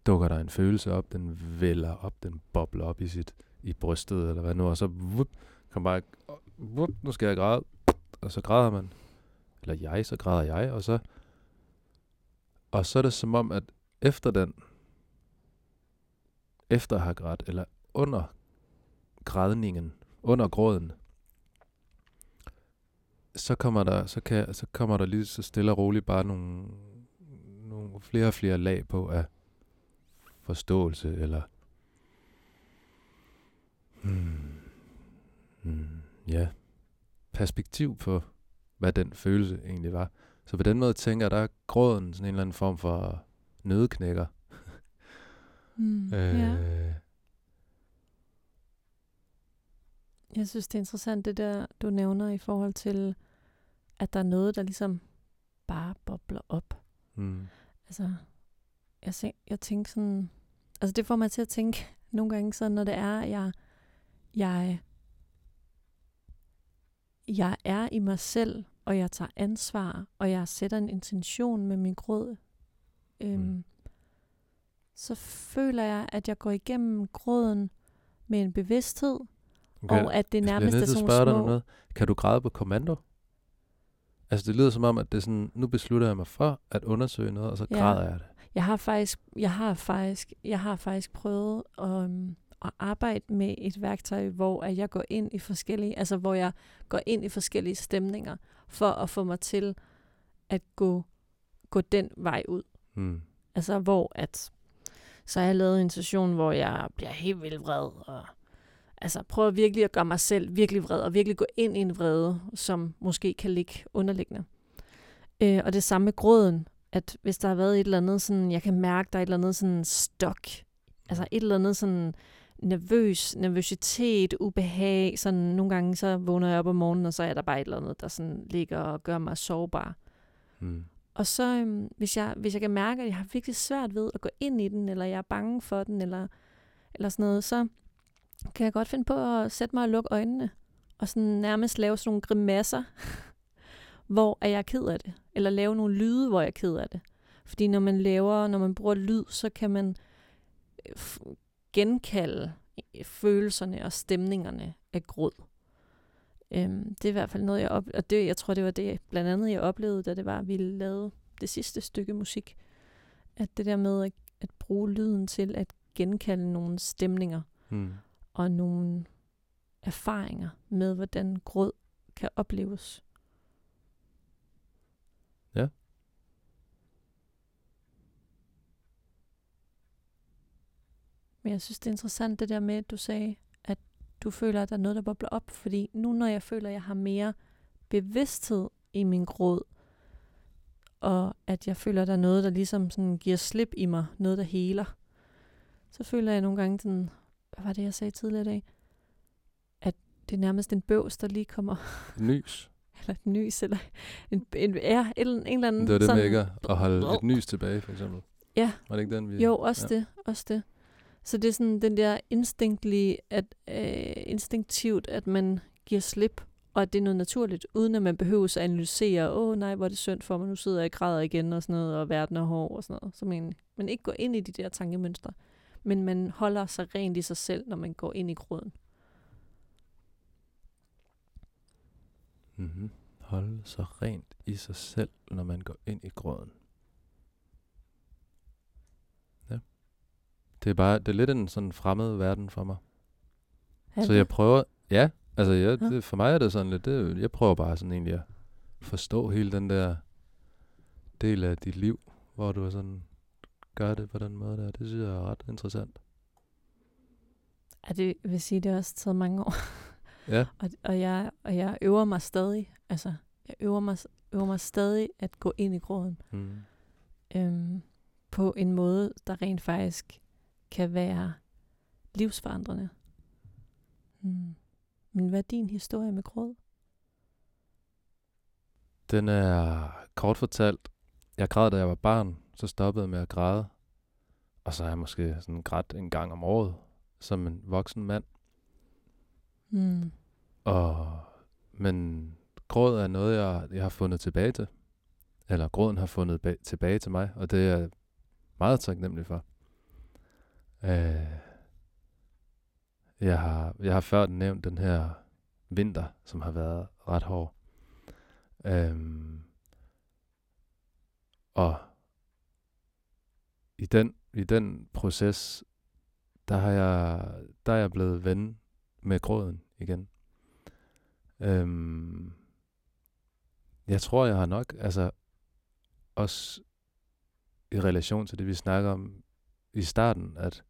S1: dukker der en følelse op, den vælger op, den bobler op i sit i brystet, eller hvad nu, og så vup, kom bare, vup, nu skal jeg græde, og så græder man. Eller jeg, så græder jeg, og så, og så er det som om, at efter den, efter at have grædt, eller under grædningen, under gråden, så kommer der, så kan, så kommer der lige så stille og roligt bare nogle, nogle flere og flere lag på af forståelse, eller hmm, hmm, ja, perspektiv på, hvad den følelse egentlig var. Så på den måde tænker jeg, der er gråden sådan en eller anden form for nødeknækker.
S2: Mm,
S1: øh,
S2: ja. Jeg synes, det er interessant, det der, du nævner i forhold til, at der er noget, der ligesom bare bobler op.
S1: Mm.
S2: Altså, jeg, jeg tænker sådan, altså det får mig til at tænke nogle gange sådan, når det er, at jeg, jeg, jeg er i mig selv, og jeg tager ansvar, og jeg sætter en intention med min gråd, øhm, mm. Så føler jeg, at jeg går igennem gråden med en bevidsthed, okay. og at det nærmest er sådan små... Dig noget.
S1: Kan du græde på kommando? Altså det lyder som om, at det er sådan, nu beslutter jeg mig for at undersøge noget, og så ja. græder jeg det.
S2: Jeg har faktisk, jeg har faktisk, jeg har faktisk prøvet at, um, at arbejde med et værktøj, hvor at jeg går ind i forskellige, altså hvor jeg går ind i forskellige stemninger, for at få mig til at gå, gå den vej ud.
S1: Mm.
S2: Altså hvor at, så har jeg lavet en session, hvor jeg bliver helt vildt vred, og altså prøver virkelig at gøre mig selv virkelig vred, og virkelig gå ind i en vrede, som måske kan ligge underliggende. Øh, og det samme med gråden, at hvis der har været et eller andet sådan, jeg kan mærke, der er et eller andet sådan stok, altså et eller andet sådan nervøs, nervøsitet, ubehag, sådan nogle gange så vågner jeg op om morgenen, og så er der bare et eller andet, der sådan ligger og gør mig sårbar.
S1: Mm.
S2: Og så, øhm, hvis, jeg, hvis jeg kan mærke, at jeg har virkelig svært ved at gå ind i den, eller jeg er bange for den, eller, eller sådan noget, så kan jeg godt finde på at sætte mig og lukke øjnene, og sådan nærmest lave sådan nogle grimasser, hvor er jeg ked af det. Eller lave nogle lyde, hvor jeg er ked af det. Fordi når man laver, når man bruger lyd, så kan man øh, genkalde øh, følelserne og stemningerne af gråd. Øhm, det er i hvert fald noget, jeg op og det, jeg tror, det var det, blandt andet, jeg oplevede, da det var, at vi lavede det sidste stykke musik. At det der med at, at bruge lyden til at genkalde nogle stemninger
S1: mm.
S2: og nogle erfaringer med, hvordan gråd kan opleves.
S1: Ja.
S2: Men jeg synes, det er interessant det der med, at du sagde, du føler, at der er noget, der bobler op. Fordi nu, når jeg føler, at jeg har mere bevidsthed i min gråd, og at jeg føler, at der er noget, der ligesom sådan giver slip i mig, noget, der heler, så føler jeg nogle gange sådan, hvad var det, jeg sagde tidligere i dag? At det er nærmest en bøvs, der lige kommer.
S1: Nys.
S2: eller et nys, eller en, en, ja, en, en eller anden...
S1: Det var det sådan, med ikke at holde et nys tilbage, for eksempel.
S2: Ja.
S1: Var det ikke den, vi...
S2: Jo, også ja. det, også det. Så det er sådan den der instinktlige, at, øh, instinktivt, at man giver slip, og at det er noget naturligt, uden at man behøver at analysere, åh oh, nej, hvor er det synd for mig, nu sidder jeg og græder igen, og sådan noget, og verden er hård, og sådan noget. Så man, man ikke går ind i de der tankemønstre, men man holder sig rent i sig selv, når man går ind i gråden.
S1: Mm-hmm. Holde sig rent i sig selv, når man går ind i gråden. Det er bare, det er lidt en sådan fremmed verden for mig.
S2: Er
S1: så jeg prøver, ja, Altså, jeg, det, for mig er det sådan lidt, det, jeg prøver bare sådan egentlig at forstå hele den der del af dit liv, hvor du sådan gør det på den måde der. Det synes jeg er ret interessant.
S2: Ja, det vil sige, det har også taget mange år.
S1: Ja,
S2: Og, og, jeg, og jeg øver mig stadig. Altså, jeg øver mig, øver mig stadig at gå ind i gråden.
S1: mm.
S2: Øhm, på en måde, der rent faktisk kan være livsforandrende. Hmm. Men hvad er din historie med gråd?
S1: Den er kort fortalt, jeg græd, da jeg var barn, så stoppede jeg med at græde. Og så har jeg måske sådan grædt en gang om året, som en voksen mand.
S2: Hmm.
S1: Og, men gråd er noget, jeg, jeg har fundet tilbage til. Eller gråden har fundet ba- tilbage til mig, og det er jeg meget taknemmelig for. Øh, jeg, har, jeg har før nævnt den her vinter, som har været ret hård. Øhm, og i den, i den proces, der har jeg, der er jeg blevet ven med gråden igen. Øhm, jeg tror, jeg har nok, altså også i relation til det, vi snakker om i starten, at,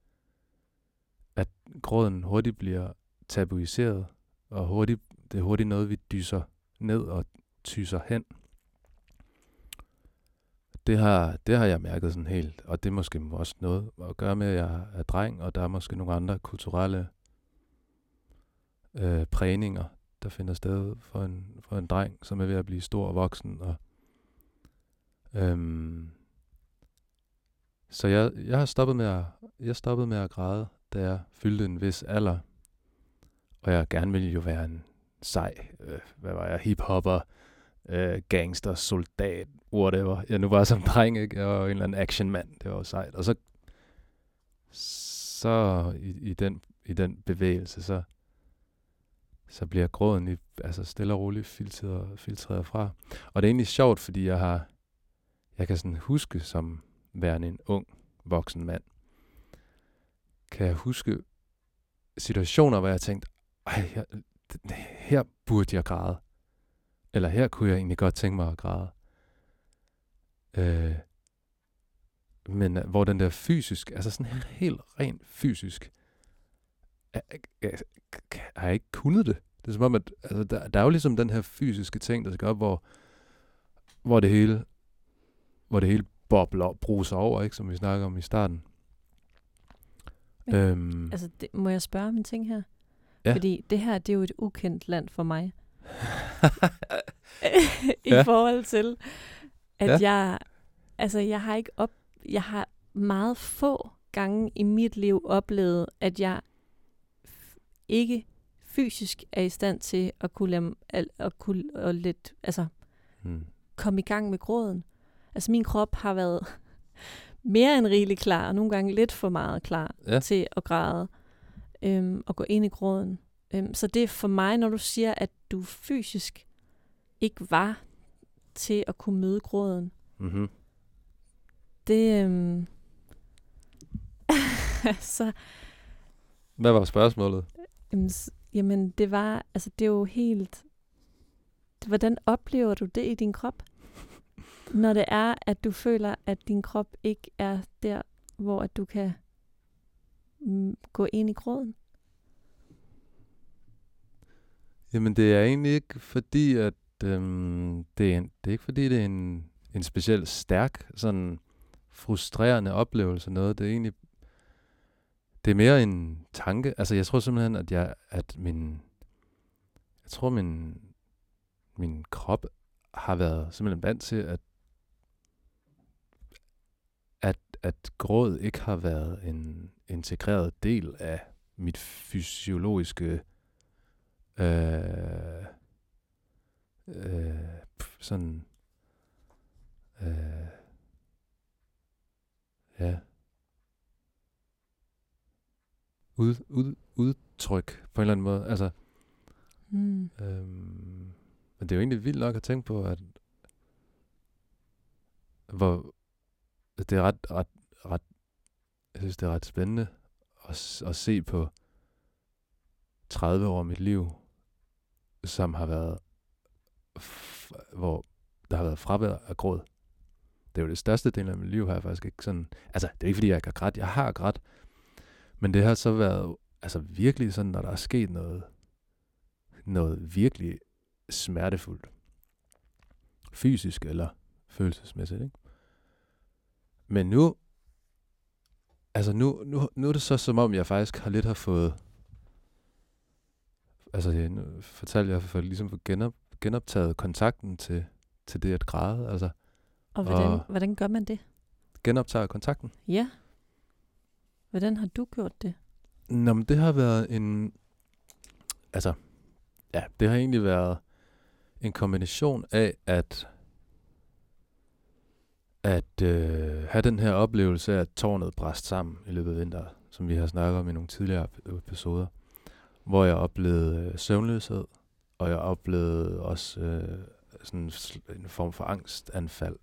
S1: at gråden hurtigt bliver tabuiseret, og hurtigt, det er hurtigt noget, vi dyser ned og tyser hen. Det har, det har jeg mærket sådan helt, og det er måske også noget at gøre med, at jeg er dreng, og der er måske nogle andre kulturelle øh, prægninger, der finder sted for en, for en dreng, som er ved at blive stor og voksen. Og, øhm, så jeg, jeg har stoppet med at, jeg stoppede med at græde, da jeg fyldte en vis alder. Og jeg gerne ville jo være en sej, øh, hvad var jeg, hiphopper, øh, gangster, soldat, whatever. Jeg nu var som dreng, ikke? Jeg var en eller anden actionmand. Det var jo sejt. Og så, så i, i, den, i den bevægelse, så, så bliver gråden i, altså stille og roligt filtreret, filtreret fra. Og det er egentlig sjovt, fordi jeg har, jeg kan sådan huske som værende en ung voksen mand, kan jeg huske situationer, hvor jeg tænkte, ej, jeg, her burde jeg græde. Eller her kunne jeg egentlig godt tænke mig at græde. Øh, men øh, hvor den der fysisk, altså sådan helt, helt rent fysisk, jeg, jeg, jeg, har jeg ikke kunnet det. Det er som om, at altså, der, der er jo ligesom den her fysiske ting, der skal op, hvor, hvor det hele, hvor det hele bobler og bruser over, ikke, som vi snakker om i starten.
S2: Men,
S1: øhm,
S2: Altså, det, må jeg spørge om en ting her?
S1: Ja.
S2: Fordi det her, det er jo et ukendt land for mig. I
S1: Ja.
S2: forhold til, at
S1: Ja.
S2: jeg, altså jeg har ikke op, jeg har meget få gange i mit liv oplevet, at jeg ikke fysisk er i stand til at kunne lade, at, at kunne at lidt, altså
S1: hmm.
S2: komme i gang med gråden. Altså min krop har været mere end rigeligt klar, og nogle gange lidt for meget klar
S1: Ja.
S2: til at græde øhm, og gå ind i gråden. Øhm, så det er for mig, når du siger, at du fysisk ikke var til at kunne møde gråden.
S1: Mm-hmm.
S2: Det, øhm, så,
S1: Hvad var spørgsmålet?
S2: øhm, jamen det var, altså det er jo helt, hvordan oplever du det i din krop? Når det er, at du føler, at din krop ikke er der, hvor at du kan mm, gå ind i gråden.
S1: Jamen, det er egentlig ikke fordi, at øhm, det, er en, det er ikke fordi, det er en, en specielt stærk, sådan frustrerende oplevelse noget. Det er egentlig, det er mere en tanke. Altså, jeg tror simpelthen, at jeg, at min, jeg tror, min, min krop har været simpelthen vant til, at, at, gråd ikke har været en integreret del af mit fysiologiske øh, øh, sådan øh, ja ud, ud, udtryk på en eller anden måde. Altså,
S2: Mm.
S1: øhm, men det er jo egentlig vildt nok at tænke på, at hvor det er ret, ret, ret jeg synes, det er ret spændende at, at se på 30 år af mit liv, som har været, f- hvor der har været fravær af gråd. Det er jo det største del af mit liv, har jeg faktisk ikke sådan... Altså, det er ikke, fordi jeg ikke har grædt. Jeg har grædt. Men det har så været altså virkelig sådan, når der er sket noget, noget virkelig smertefuldt. Fysisk eller følelsesmæssigt, ikke? Men nu, altså nu, nu, nu er det så som om, jeg faktisk har lidt har fået, altså jeg, fortalte jeg for ligesom få genop, genoptaget kontakten til, til det at græde, altså
S2: Og hvordan,
S1: Og-
S2: hvordan gør man det?
S1: genoptager kontakten.
S2: Ja. Hvordan har du gjort det?
S1: Nå, men det har været en, altså, ja, det har egentlig været en kombination af at, at øh, have den her oplevelse af, at tårnet bræst sammen i løbet af vinteren, som vi har snakket om i nogle tidligere episoder, hvor jeg oplevede øh, søvnløshed, og jeg oplevede også øh, sådan en form for angstanfald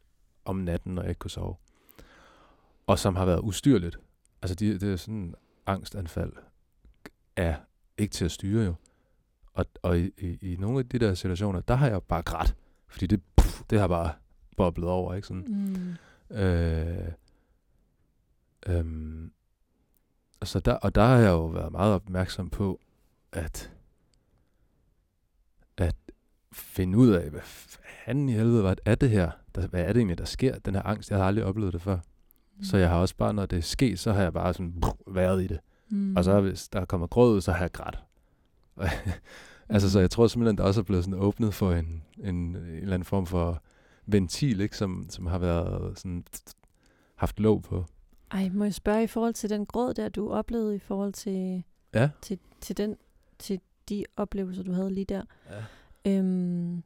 S1: om natten, når jeg ikke kunne sove. Og som har været ustyrligt. Altså, de, det er sådan angstanfald er ikke til at styre jo. Og, og i, i, i nogle af de der situationer, der har jeg bare grædt. Fordi det, puff, det har bare boblet over, ikke sådan.
S2: Mm.
S1: Øh, øhm, så der, og der har jeg jo været meget opmærksom på, at, at finde ud af, hvad fanden i helvede hvad er det her? Der, hvad er det egentlig, der sker? Den her angst, jeg har aldrig oplevet det før. Mm. Så jeg har også bare, når det er sket, så har jeg bare sådan brrr, været i det.
S2: Mm.
S1: Og så hvis der kommer gråd så har jeg grædt. altså, så jeg tror simpelthen, der også er blevet sådan åbnet for en, en, en eller anden form for ventil, ikke? Som, som har været sådan haft låg på.
S2: Ej, må jeg spørge i forhold til den gråd der, du oplevede i forhold til,
S1: Ja.
S2: til, til, den, til de oplevelser, du havde lige der.
S1: ja.
S2: Øhm,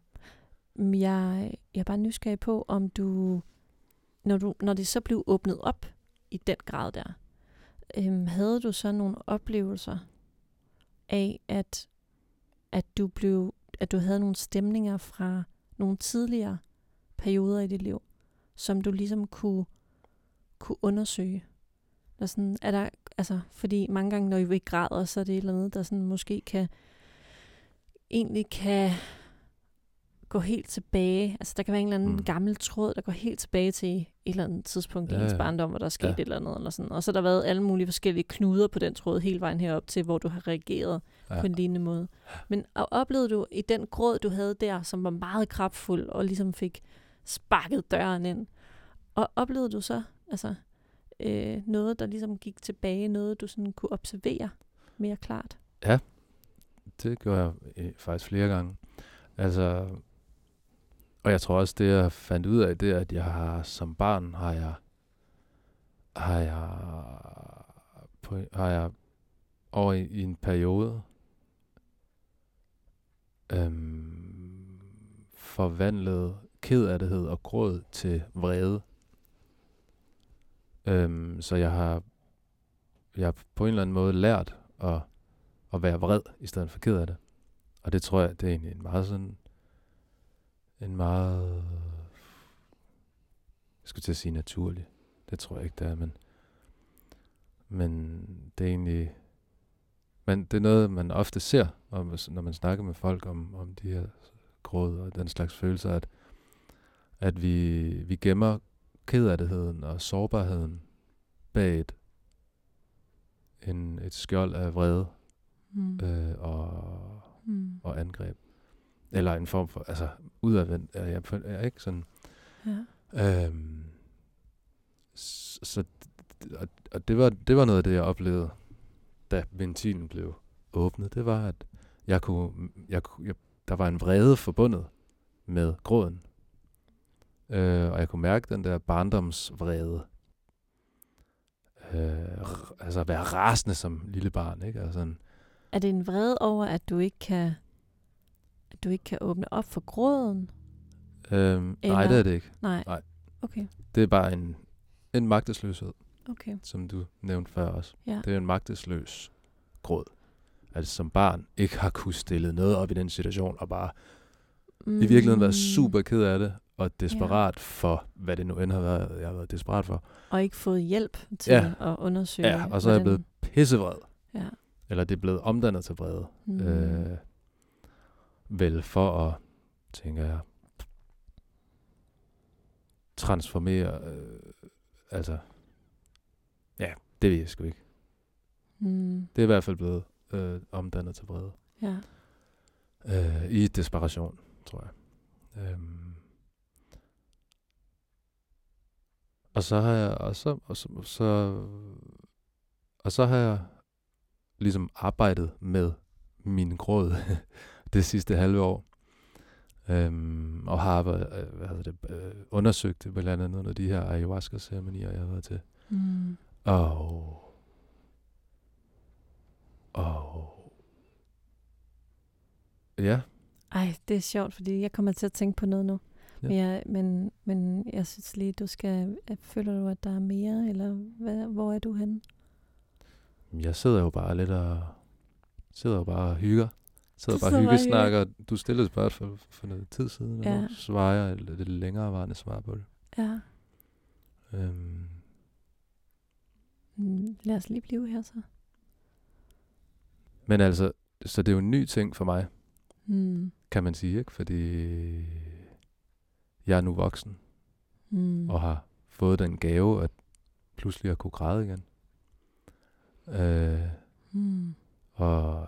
S2: jeg, jeg er bare nysgerrig på, om du, når, du, når det så blev åbnet op i den grad der, øhm, havde du så nogle oplevelser af, at, at du blev, at du havde nogle stemninger fra nogle tidligere perioder i dit liv, som du ligesom kunne, kunne undersøge? Der sådan, er der, altså, fordi mange gange, når vi ikke græder, så er det et eller andet, der sådan måske kan, egentlig kan gå helt tilbage. Altså, der kan være en eller anden
S1: Mm.
S2: mm. gammel tråd, der går helt tilbage til et eller andet tidspunkt i
S1: Ja,
S2: ens
S1: ja.
S2: barndom, hvor der er sket
S1: Ja.
S2: et eller andet. Eller sådan. Og så har der været alle mulige forskellige knuder på den tråd hele vejen herop til, hvor du har reageret. Ja. på en lignende måde. Men og oplevede du i den gråd, du havde der, som var meget kraftfuld, og ligesom fik sparket døren ind, og oplevede du så altså, øh, noget, der ligesom gik tilbage, noget du sådan kunne observere mere klart?
S1: Ja, Det gjorde jeg øh, faktisk flere gange. Altså, og jeg tror også, det jeg fandt ud af, det er, at jeg har som barn, har jeg, har jeg, på, har jeg over i, i en periode øhm, forvandlet kederlighed og gråd til vrede. Øhm, så jeg har, jeg har på en eller anden måde lært at at være vred, i stedet for ked af det. Og det tror jeg, det er egentlig en meget sådan, en meget, jeg skulle til at sige naturlig. Det tror jeg ikke, det er, men, men det er egentlig, men det er noget, man ofte ser, når man snakker med folk om, om de her gråd og den slags følelser, at, at vi, vi gemmer kederligheden og sårbarheden bag et, en, et skjold af vrede
S2: Mm.
S1: øh, og,
S2: Mm.
S1: og angreb. Eller en form for, altså udadvendt er jeg, er jeg ikke sådan.
S2: Ja.
S1: Øhm, så, og, og det var det var noget af det jeg oplevede, da ventilen blev åbnet. Det var at jeg kunne, jeg, jeg, der var en vrede forbundet med gråden. Øh, og jeg kunne mærke den der barndomsvrede. Øh, altså at være rasende som lille barn, ikke? Altså sådan,
S2: Er det en vrede over, at du ikke kan, at du ikke kan åbne op for gråden?
S1: øhm, nej, det er det ikke.
S2: Nej.
S1: Nej.
S2: Okay,
S1: Det er bare en, en magtesløshed,
S2: okay.
S1: som du nævnte før også.
S2: Ja.
S1: Det er en magtesløs gråd. At som barn ikke har kunne stille noget op i den situation, og bare
S2: Mm.
S1: i virkeligheden været super ked af det, og desperat for, hvad det nu end har været, jeg har været desperat for.
S2: Og ikke fået hjælp til
S1: Ja.
S2: at undersøge.
S1: Ja, og så er jeg blevet pissevred.
S2: Ja.
S1: Eller det er blevet omdannet til vrede.
S2: Mm.
S1: Øh, vel for at, tænker jeg, transformere, øh, altså, ja, det ved jeg sgu ikke.
S2: Mm.
S1: Det er i hvert fald blevet øh, omdannet til vrede.
S2: Ja.
S1: Øh, I desperation, tror jeg. Øhm. Og så har jeg, og så, og så, så, og så har jeg ligesom arbejdet med min gråd det sidste halve år. Øhm, og har arbejdet, øh, hvad hedder det, øh, undersøgt blandt andet nogle af de her ayahuasca-ceremonier, jeg har været til.
S2: Mm.
S1: Og... Og... Ja,
S2: Ej, det er sjovt, fordi jeg kommer til at tænke på noget nu.
S1: Ja.
S2: Men, jeg, men, men jeg synes lige, du skal... Føler du, at der er mere, eller hvad, hvor er du henne?
S1: jeg sidder jo bare lidt og... Sidder jo bare og hygger. Sidder
S2: Du
S1: bare og hyggesnakker. Du stillede spørgsmål for, for noget tid siden, og
S2: Ja.
S1: nu svarer jeg et lidt længerevarende svar på det.
S2: Ja.
S1: Øhm,
S2: Mm, lad os lige blive her så.
S1: men altså, så det er jo en ny ting for mig,
S2: Mm.
S1: kan man sige, ikke? Fordi jeg er nu voksen,
S2: Mm.
S1: og har fået den gave, at pludselig at kunne græde igen. Øh,
S2: Mm.
S1: og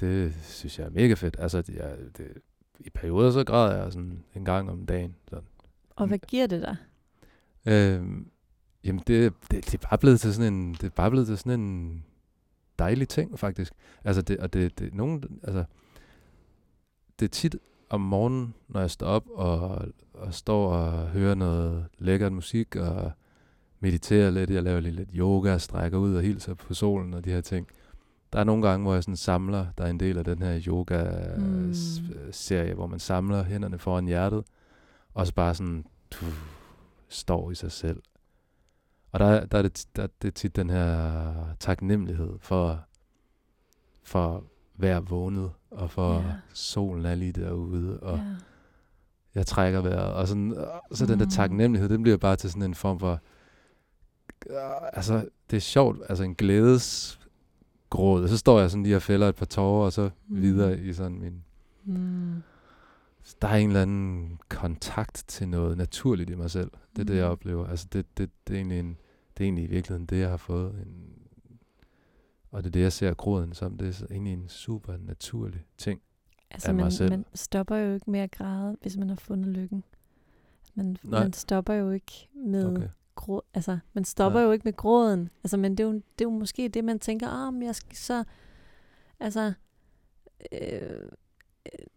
S1: det synes jeg er mega fedt. Altså, det, jeg, det, i perioder så græder jeg sådan en gang om dagen. Sådan.
S2: Og hvad giver det dig?
S1: Øhm, jamen, det, det, det, er bare blevet til sådan en, det er bare blevet til sådan en dejlig ting, faktisk. Altså, det, og det, det, nogen, altså, det er tit om morgenen, når jeg står op og, og står og hører noget lækkert musik og mediterer lidt. Jeg laver lige lidt yoga og strækker ud og hilser på solen og de her ting. Der er nogle gange, hvor jeg sådan samler, der er en del af den her
S2: Mm.
S1: yoga-serie, hvor man samler hænderne foran hjertet, og så bare sådan tuh, står i sig selv. Og der, der, er det, der det er tit den her taknemmelighed for, for at være vågnet, og for
S2: ja.
S1: solen er lige derude, og
S2: Ja.
S1: jeg trækker vejret, og sådan, og så den der
S2: Mm.
S1: taknemmelighed, den bliver bare til sådan en form for, øh, altså det er sjovt, altså en glædesgråd, og så står jeg sådan lige og fælder et par tårer, og så
S2: Mm.
S1: videre i sådan min,
S2: Mm.
S1: der er en eller anden kontakt til noget naturligt i mig selv. Det er det, jeg
S2: Mm.
S1: oplever. Altså det, det, det, er egentlig en, det er egentlig i virkeligheden det, jeg har fået. En, og det er det, jeg ser gråden som. Det er så egentlig en super naturlig ting.
S2: Altså,
S1: af mig
S2: man,
S1: selv.
S2: man stopper jo ikke med at græde, hvis man har fundet lykken. Man,
S1: Nej.
S2: man stopper jo ikke med
S1: Okay.
S2: grå, altså, man stopper
S1: Nej.
S2: jo ikke med gråden. Altså, men det er, jo, det er jo måske det, man tænker, ah, men jeg skal så, altså, øh,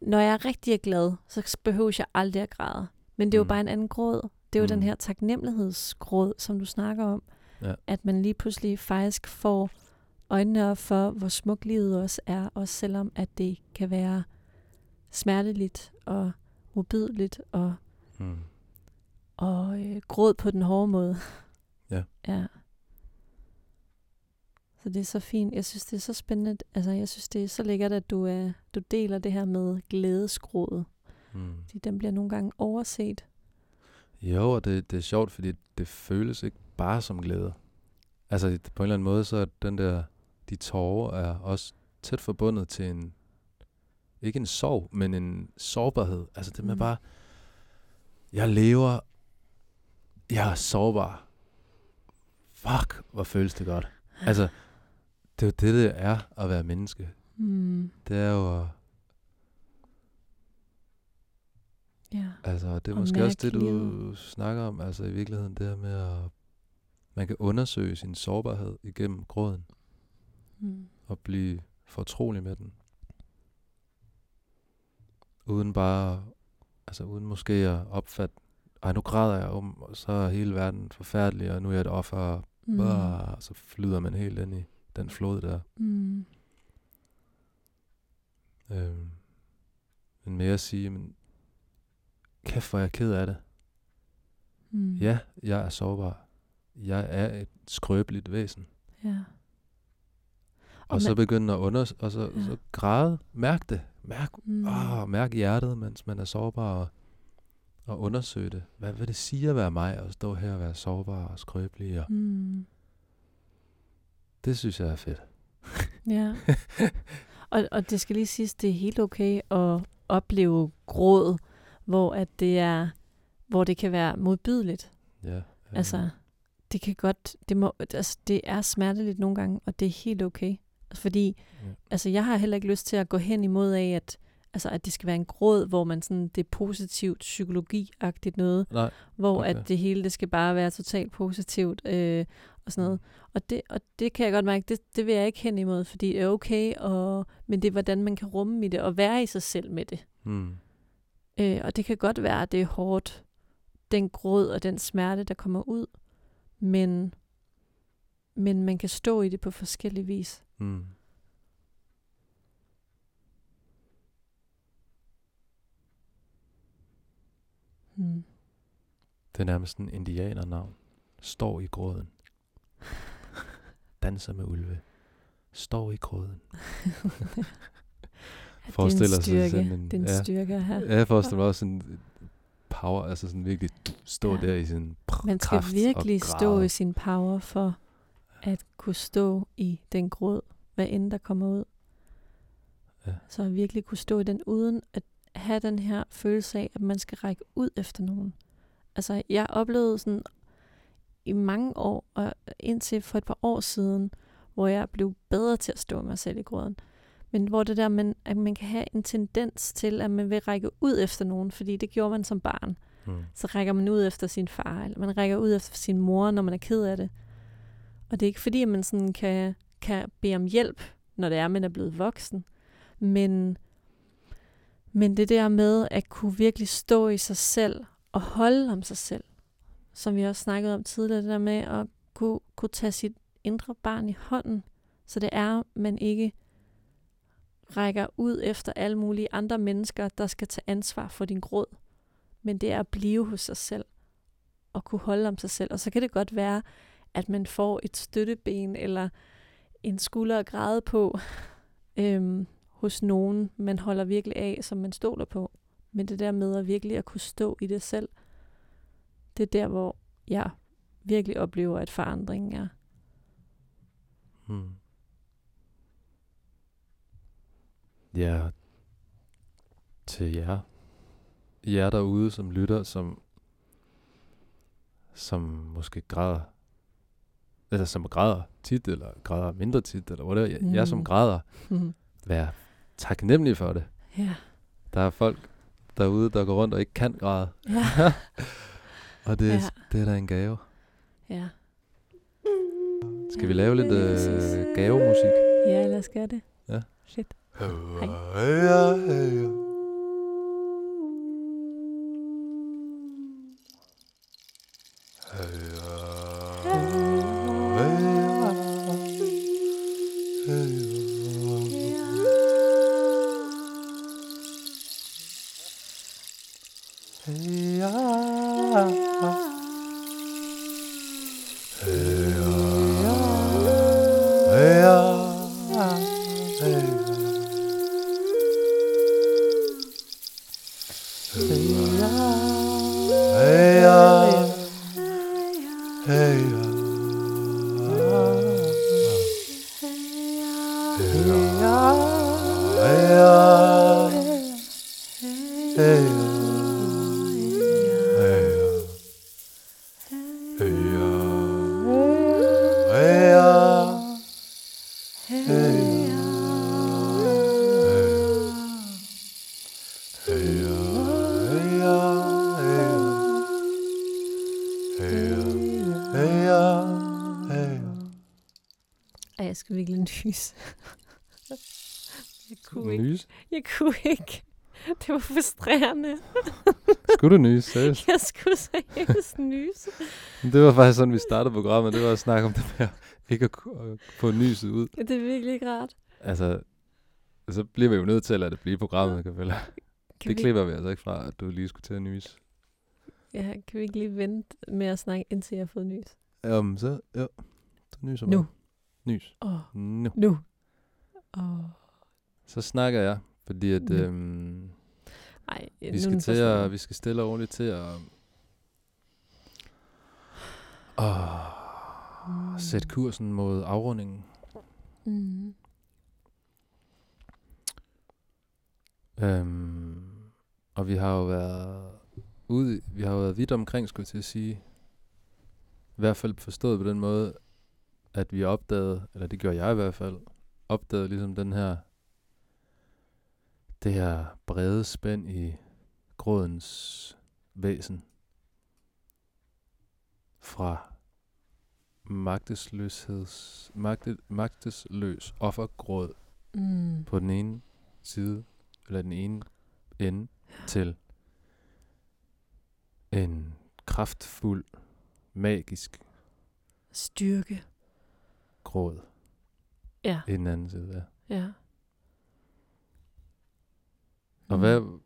S2: når jeg er rigtig glad, så behøver jeg aldrig at græde. Men det er jo
S1: Mm.
S2: bare en anden gråd. Det er jo mm. den her taknemmelighedsgråd, som du snakker om.
S1: Ja.
S2: At man lige pludselig faktisk får øjnene op for, hvor smukt livet også er, også selvom at det kan være smerteligt og modbydeligt og,
S1: Mm.
S2: og øh, gråd på den hårde måde.
S1: Ja.
S2: ja. Så det er så fint. Jeg synes, det er så spændende. Altså, jeg synes, det er så lækkert, at du, er, du deler det her med glædesgrådet.
S1: Mm.
S2: Fordi den bliver nogle gange overset.
S1: Jo, og det, det er sjovt, fordi det føles ikke bare som glæde. Altså på en eller anden måde, så er den der, de tårer er også tæt forbundet til en, ikke en sorg, men en sårbarhed. Altså det med
S2: Mm.
S1: bare, jeg lever, jeg er sårbar. Fuck, hvor føles det godt. Altså, det er jo det, det er at være menneske.
S2: Mm.
S1: Det er jo,
S2: Ja.
S1: altså det er
S2: Og
S1: måske også det, du
S2: livet.
S1: snakker om. Altså i virkeligheden det her med at, man kan undersøge sin sårbarhed igennem gråden.
S2: Mm.
S1: og blive fortrolig med den. Uden bare, altså uden måske at opfatte, ej nu græder jeg om, og så er hele verden forfærdelig, og nu er jeg et offer, og
S2: Mm.
S1: bare, så flyder man helt ind i den flod der.
S2: Mm.
S1: Øhm, men mere at sige, men kæft hvor er jeg ked af det.
S2: Mm.
S1: Ja, jeg er sårbar. Jeg er et skrøbeligt væsen.
S2: Ja.
S1: Og, og så
S2: man-
S1: begynde at under, og så,
S2: Ja.
S1: så græde. Mærk det. Mærk
S2: Mm.
S1: Ah, mærk hjertet, mens man er sårbar, og, og undersøge det. Hvad vil det sige at være mig, og stå her og være sårbar og skrøbelig? Og
S2: Mm.
S1: det synes jeg er fedt.
S2: Ja. og, og det skal lige siges, det er helt okay at, opleve gråd, hvor at det er, hvor det kan være modbydeligt.
S1: Ja. ja.
S2: Altså, det kan godt, det, må, altså, det er smerteligt nogle gange, og det er helt okay. Fordi,
S1: Ja.
S2: altså, jeg har heller ikke lyst til at gå hen imod af, at, altså, at det skal være en gråd, hvor man sådan, det er positivt, psykologiagtigt noget,
S1: Nej,
S2: hvor
S1: Okay.
S2: at det hele, det skal bare være totalt positivt, øh, og sådan noget. Og det, og det kan jeg godt mærke, det, det vil jeg ikke hen imod, fordi det er okay, og, men det er, hvordan man kan rumme i det, og være i sig selv med det.
S1: mm.
S2: Øh, og det kan godt være, at det er hårdt, den gråd og den smerte, der kommer ud, men, men man kan stå i det på forskellige vis.
S1: Mm.
S2: Hmm.
S1: Det er nærmest en indianernavn. Står i gråden. Danser med ulve. Står i gråden. Forestiller sig sådan en-
S2: det er en
S1: ja.
S2: styrke her.
S1: Ja, jeg forestiller mig også sådan power, altså sådan virkelig stå
S2: Ja.
S1: der i sin pr-
S2: Man skal
S1: kraft
S2: virkelig stå i sin power for at kunne stå i den gråd, hvad end der kommer ud.
S1: Ja.
S2: Så at virkelig kunne stå i den, uden at have den her følelse af, at man skal række ud efter nogen. Altså, jeg oplevede sådan i mange år, og indtil for et par år siden, hvor jeg blev bedre til at stå mig selv i gråden. Men hvor det der, man, at man kan have en tendens til, at man vil række ud efter nogen, fordi det gjorde man som barn
S1: Mm.
S2: så rækker man ud efter sin far, eller man rækker ud efter sin mor, når man er ked af det. Og det er ikke fordi, at man sådan kan, kan bede om hjælp, når det er, man er blevet voksen. Men, men det der med at kunne virkelig stå i sig selv og holde om sig selv, som vi også snakkede om tidligere, det der med at kunne, kunne tage sit indre barn i hånden, så det er, man ikke rækker ud efter alle mulige andre mennesker, der skal tage ansvar for din gråd men det er at blive hos sig selv og kunne holde om sig selv. Og så kan det godt være, at man får et støtteben eller en skulder at græde på øhm, hos nogen, man holder virkelig af, som man stoler på. Men det der med at virkelig at kunne stå i det selv, det er der, hvor jeg virkelig oplever, at forandringen er.
S1: Mm. Ja, til jer. Jer derude, som lytter, som, som måske græder, eller som græder tit, eller græder mindre tit, eller hvad det er. Mm. Jer, som
S2: Mm.
S1: græder, vær taknemmelig for det.
S2: ja.
S1: Der er folk derude, der går rundt og ikke kan græde.
S2: Ja.
S1: Og det, er,
S2: Ja.
S1: det er da en gave.
S2: ja.
S1: Skal vi lave lidt øh, gavemusik?
S2: Ja, lad os gøre det.
S1: Ja.
S2: Fedt.
S1: Hej.
S2: Ej, jeg skal virkelig nys. jeg, kunne ikke.
S1: Nys?
S2: jeg kunne ikke. Det var frustrerende.
S1: Skulle du nys? Seriøst?
S2: Jeg skulle seriøst nyse.
S1: Det var faktisk sådan, vi startede programmet. Det var at snakke om det med ikke at få nyset ud.
S2: Det er virkelig ikke rart.
S1: Altså, så bliver vi jo nødt til at lade det blive programmet, kan vel?
S2: Kan
S1: Det
S2: vi,
S1: klipper vi altså ikke fra, at du lige skulle til at nys.
S2: ja, kan vi ikke lige vente med at snakke, indtil jeg har fået nys?
S1: Um, så, jo. Så nyser
S2: Nu.
S1: Nys.
S2: Åh,
S1: Nu.
S2: nu. Åh.
S1: Så snakker jeg, fordi at
S2: Nu.
S1: øhm,
S2: Ej,
S1: vi skal til at, vi skal stille og roligt til at åh, sætte kursen mod afrundingen.
S2: Mm.
S1: Øhm, Og vi har jo været ude, vi har jo været vidt omkring, skulle jeg til at sige. I hvert fald forstået på den måde, at vi opdagede, eller det gjorde jeg i hvert fald, opdagede ligesom den her, det her brede spænd i grådens væsen. Fra magtesløsheds, magte, magtesløs offergråd
S2: Mm.
S1: på den ene side, eller den ene ende, til en kraftfuld, magisk
S2: Styrke.
S1: Gråd
S2: Ja,
S1: i den anden side. Ja.
S2: ja.
S1: Og
S2: Mm.
S1: hvad...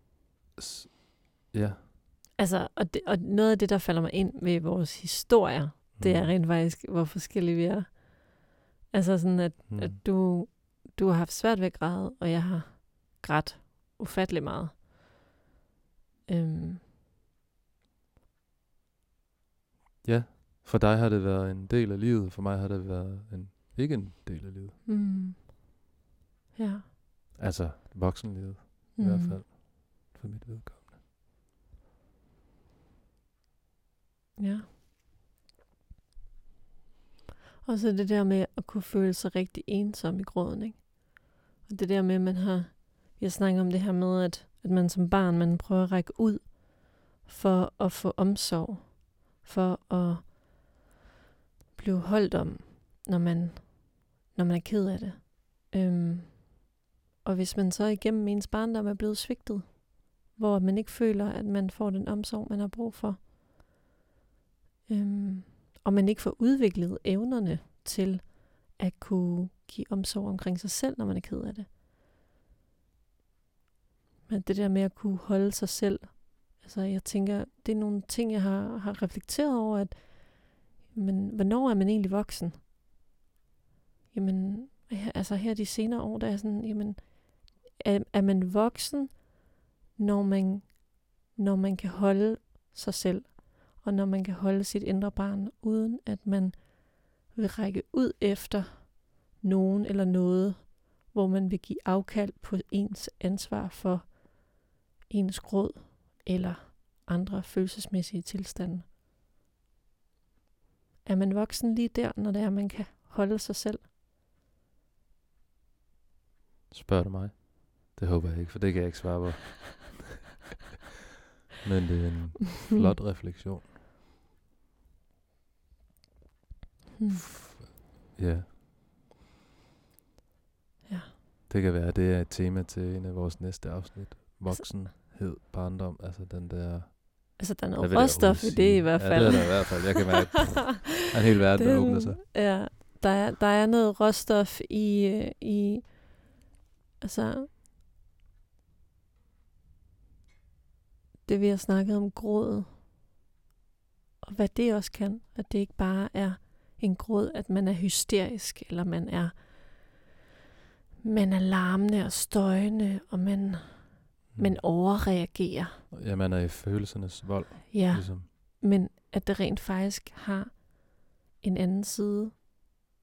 S1: s- Ja.
S2: Altså, og, det, og noget af det, der falder mig ind ved vores historier, det er
S1: Mm.
S2: rent faktisk, hvor forskellige vi er. Altså sådan, at,
S1: Mm.
S2: at du, du har haft svært ved at græde, og jeg har grædt ufattelig meget. Øhm,
S1: Ja, for dig har det været en del af livet, for mig har det været en, ikke en del af livet.
S2: mm, ja.
S1: Altså voksenlivet
S2: Mm.
S1: i hvert fald, for mit vedkommende.
S2: Ja. Og så det der med at kunne føle sig rigtig ensom i gråden, ikke? Og det der med, at man har... Vi har snakket om det her med, at, at man som barn, man prøver at række ud for at få omsorg. For at blive holdt om, når man, når man er ked af det. Øhm, og hvis man så igennem ens barndom er blevet svigtet, hvor man ikke føler, at man får den omsorg, man har brug for, Øhm, og man ikke får udviklet evnerne til at kunne give omsorg omkring sig selv, når man er ked af det. Men det der med at kunne holde sig selv, altså jeg tænker, det er nogle ting, jeg har, har reflekteret over, at men, hvornår er man egentlig voksen? Jamen, altså her de senere år, der er sådan, jamen, er, er man voksen, når man, når man kan holde sig selv og når man kan holde sit indre barn, uden at man vil række ud efter nogen eller noget, hvor man vil give afkald på ens ansvar for ens gråd eller andre følelsesmæssige tilstande. Er man voksen lige der, når det er, man kan holde sig selv?
S1: Spørger du mig? Det håber jeg ikke, for det kan jeg ikke svare på. Men det er en flot refleksion.
S2: Hmm.
S1: Ja.
S2: Ja.
S1: Det kan være, det er et tema til en af vores næste afsnit. Voksenhed, barndom, altså den der...
S2: Altså, der er noget råstof i det i hvert fald.
S1: Ja, det er der i hvert fald. Jeg kan mærke, at en hel verden der åbner sig.
S2: Ja, der er, der er noget råstof i, øh, i altså, det vi har snakket om gråd, og hvad det også kan, at det ikke bare er en gråd, at man er hysterisk, eller man er, man er larmende og støjende, og man, man overreagerer.
S1: Ja, man er i følelsernes vold,
S2: Ja.
S1: ligesom.
S2: men at det rent faktisk har en anden side,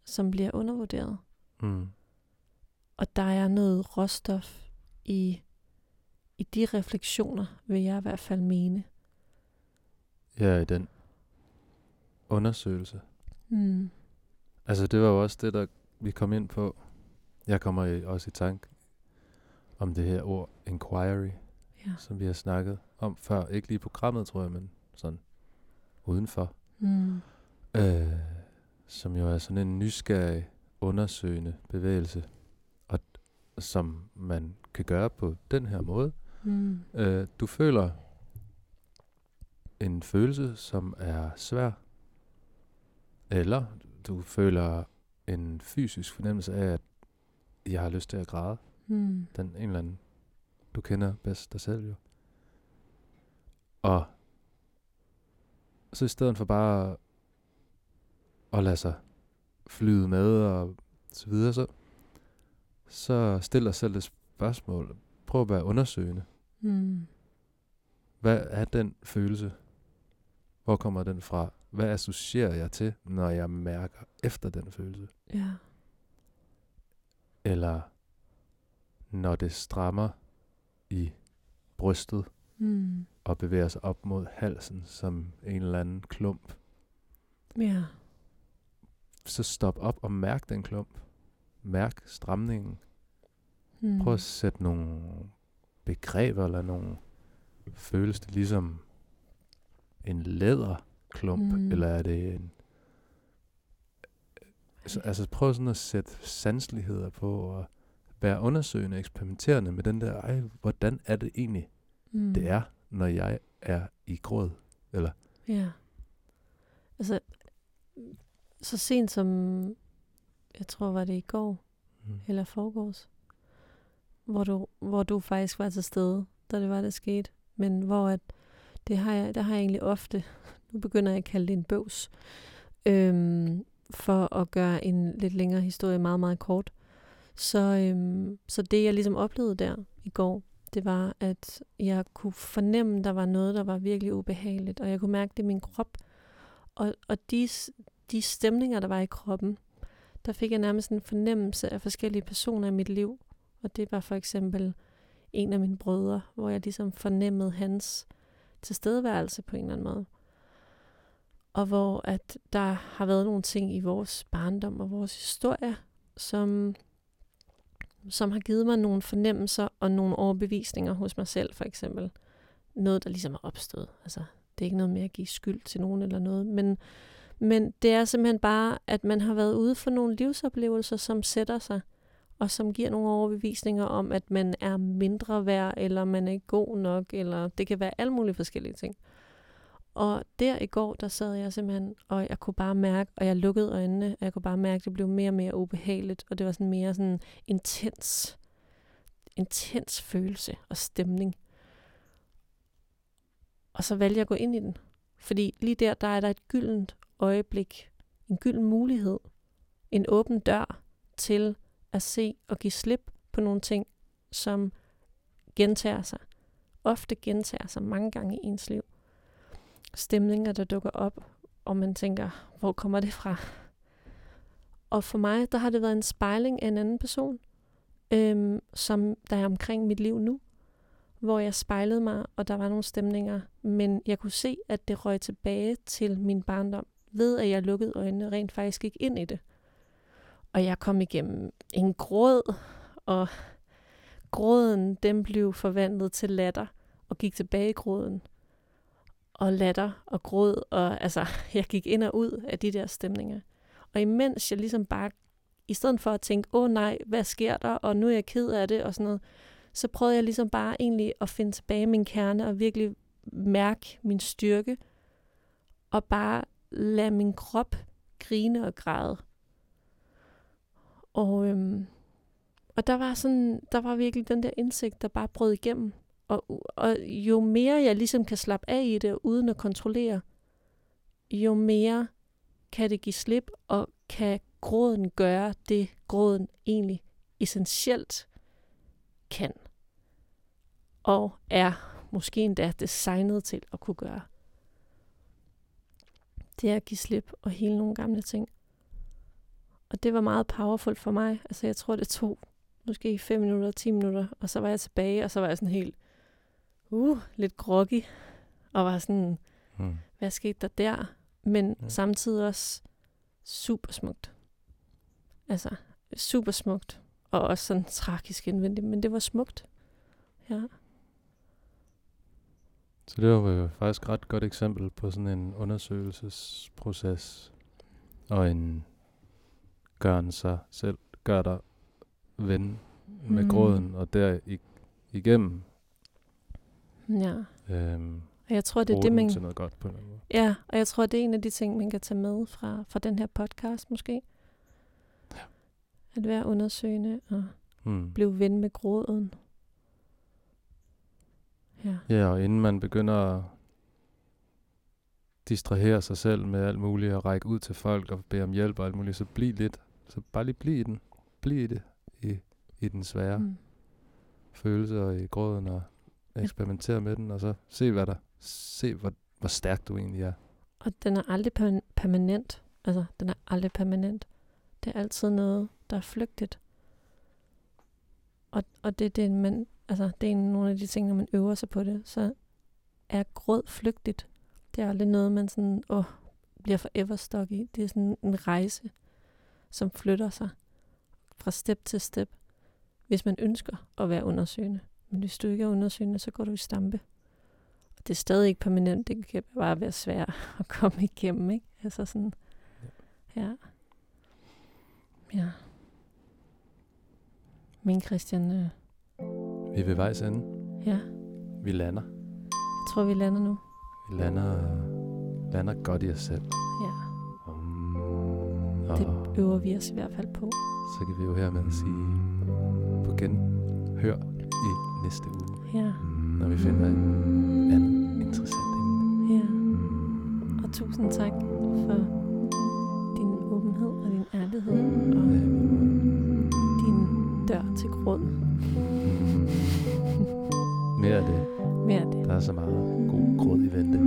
S2: som bliver undervurderet.
S1: Mm.
S2: Og der er noget råstof i, i de refleksioner, vil jeg i hvert fald mene.
S1: Ja, i den undersøgelse.
S2: Mm.
S1: Altså, det var jo også det, der vi kom ind på. Jeg kommer i, også i tanke om det her ord, inquiry,
S2: Ja.
S1: som vi har snakket om før. Ikke lige i programmet, tror jeg, men sådan udenfor.
S2: Mm.
S1: Øh, som jo er sådan en nysgerrig, undersøgende bevægelse, og som man kan gøre på den her måde.
S2: Mm.
S1: Øh, du føler en følelse, som er svær, eller du føler en fysisk fornemmelse af, at jeg har lyst til at græde.
S2: Mm.
S1: Den en eller anden, du kender bedst dig selv jo. Og så i stedet for bare at lade sig flyde med og så videre, så, så stil dig selv et spørgsmål. Prøv at være undersøgende.
S2: Mm.
S1: Hvad er den følelse? Hvor kommer den fra? Hvad associerer jeg til, når jeg mærker efter den følelse?
S2: Ja.
S1: Eller når det strammer i brystet,
S2: Mm.
S1: og bevæger sig op mod halsen som en eller anden klump.
S2: Ja.
S1: Så stop op og mærk den klump. Mærk stramningen.
S2: Mm.
S1: Prøv at sætte nogle begreber eller nogle føles det ligesom en læderklump,
S2: mm.
S1: eller er det en... Så, altså prøv sådan at sætte sansligheder på og være undersøgende, eksperimenterende med den der, ej, hvordan er det egentlig,
S2: mm.
S1: det er, når jeg er i gråd? Eller,
S2: Ja. Altså, så sent som, jeg tror, var det i går,
S1: mm.
S2: eller forgårs, hvor du, hvor du faktisk var til stede, da det var, det skete. Men hvor at, det har jeg, der har jeg egentlig ofte, nu begynder jeg at kalde det en bøvs, øhm, for at gøre en lidt længere historie meget, meget kort. Så, øhm, så det, jeg ligesom oplevede der i går, det var, at jeg kunne fornemme, der var noget, der var virkelig ubehageligt, og jeg kunne mærke det i min krop. Og, og de, de stemninger, der var i kroppen, der fik jeg nærmest en fornemmelse af forskellige personer i mit liv. Og det var for eksempel en af mine brødre, hvor jeg ligesom fornemmede hans tilstedeværelse på en eller anden måde. Og hvor at der har været nogle ting i vores barndom og vores historie, som, som har givet mig nogle fornemmelser og nogle overbevisninger hos mig selv, for eksempel. Noget, der ligesom er opstået. Altså, det er ikke noget med at give skyld til nogen eller noget, men, men det er simpelthen bare, at man har været ude for nogle livsoplevelser, som sætter sig, og som giver nogle overbevisninger om, at man er mindre værd, eller man er ikke god nok, eller det kan være alle mulige forskellige ting. Og der i går, der sad jeg simpelthen, og jeg kunne bare mærke, og jeg lukkede øjnene, og jeg kunne bare mærke, at det blev mere og mere ubehageligt, og det var sådan mere sådan intens, intens følelse og stemning. Og så valgte jeg at gå ind i den. Fordi lige der, der er der et gyldent øjeblik, en gylden mulighed, en åben dør til at se og give slip på nogle ting, som gentager sig. Ofte gentager sig mange gange i ens liv. Stemninger, der dukker op, og man tænker, hvor kommer det fra? Og for mig, der har det været en spejling af en anden person, øhm, som der er omkring mit liv nu, hvor jeg spejlede mig, og der var nogle stemninger, men jeg kunne se, at det røg tilbage til min barndom, ved at jeg lukkede øjnene rent faktisk gik ind i det. Og jeg kom igennem en gråd, og gråden, den blev forvandlet til latter, og gik tilbage i gråden. Og latter og gråd, og altså, jeg gik ind og ud af de der stemninger. Og imens jeg ligesom bare, i stedet for at tænke, åh nej, hvad sker der, og nu er jeg ked af det, og sådan noget, så prøvede jeg ligesom bare egentlig at finde tilbage i min kerne, og virkelig mærke min styrke, og bare lade min krop grine og græde. Og, øhm, og der var sådan, der var virkelig den der indsigt, der bare brød igennem. Og, og jo mere jeg ligesom kan slappe af i det, uden at kontrollere, jo mere kan det give slip, og kan gråden gøre det, gråden egentlig essentielt kan. Og er måske endda designet til at kunne gøre. Det er at give slip og hele nogle gamle ting. Og det var meget powerful for mig. Altså jeg tror, det tog måske 5 minutter, 10 minutter, og så var jeg tilbage, og så var jeg sådan helt, uh, lidt groggy, og var sådan,
S1: Mm.
S2: hvad skete der der? Men
S1: ja.
S2: samtidig også super smukt. Altså, super smukt. Og også sådan tragisk indvendigt, men det var smukt. Ja.
S1: Så det var jo faktisk et ret godt eksempel på sådan en undersøgelsesproces, og en gøren sig selv, gør dig ven med
S2: Mm.
S1: gråden, og der igennem
S2: Ja.
S1: øhm,
S2: Og jeg tror, det er det, man...
S1: til noget godt på en måde.
S2: Ja, og jeg tror, det er en af de ting, man kan tage med fra, fra den her podcast, måske. At være undersøgende og
S1: Hmm.
S2: blive ven med gråden. Ja.
S1: Ja, og inden man begynder at distrahere sig selv med alt muligt og række ud til folk og bede om hjælp og alt muligt, så bliv lidt. Så bare lige bliv i den. Bliv i det. I, i den svære. Mm. følelse og i gråden og eksperimentere med den, og så se, hvad der, se, hvor, hvor stærk du egentlig er.
S2: Og den er aldrig per- permanent. Altså, den er aldrig permanent. Det er altid noget, der er flygtigt. Og, og det, det, man, altså, det er nogle af de ting, når man øver sig på det, så, er gråd flygtigt. Det er aldrig noget, man sådan, åh, bliver forever stuck i. Det er sådan en rejse, som flytter sig fra step til step, hvis man ønsker at være undersøgende. Men hvis du ikke er undersøgende, så går du i stampe. Og det er stadig ikke permanent. Det kan bare være svært at komme igennem, ikke? Altså sådan, ja. Ja. Men Christian, øh,
S1: Vi er ved vejs ende.
S2: ja,
S1: Vi lander.
S2: jeg tror, vi lander nu.
S1: Vi lander, lander godt i os selv.
S2: Ja,
S1: Og
S2: det øver vi os i hvert fald på.
S1: så kan vi jo hermed sige på genhør i næste uge,
S2: Ja,
S1: når vi finder en anden interessant emne.
S2: ja. Og tusind tak for din åbenhed og din ærlighed og
S1: Ja,
S2: din dør til gråd.
S1: Mere af det.
S2: Mere af det.
S1: Der er så meget god grund i vente.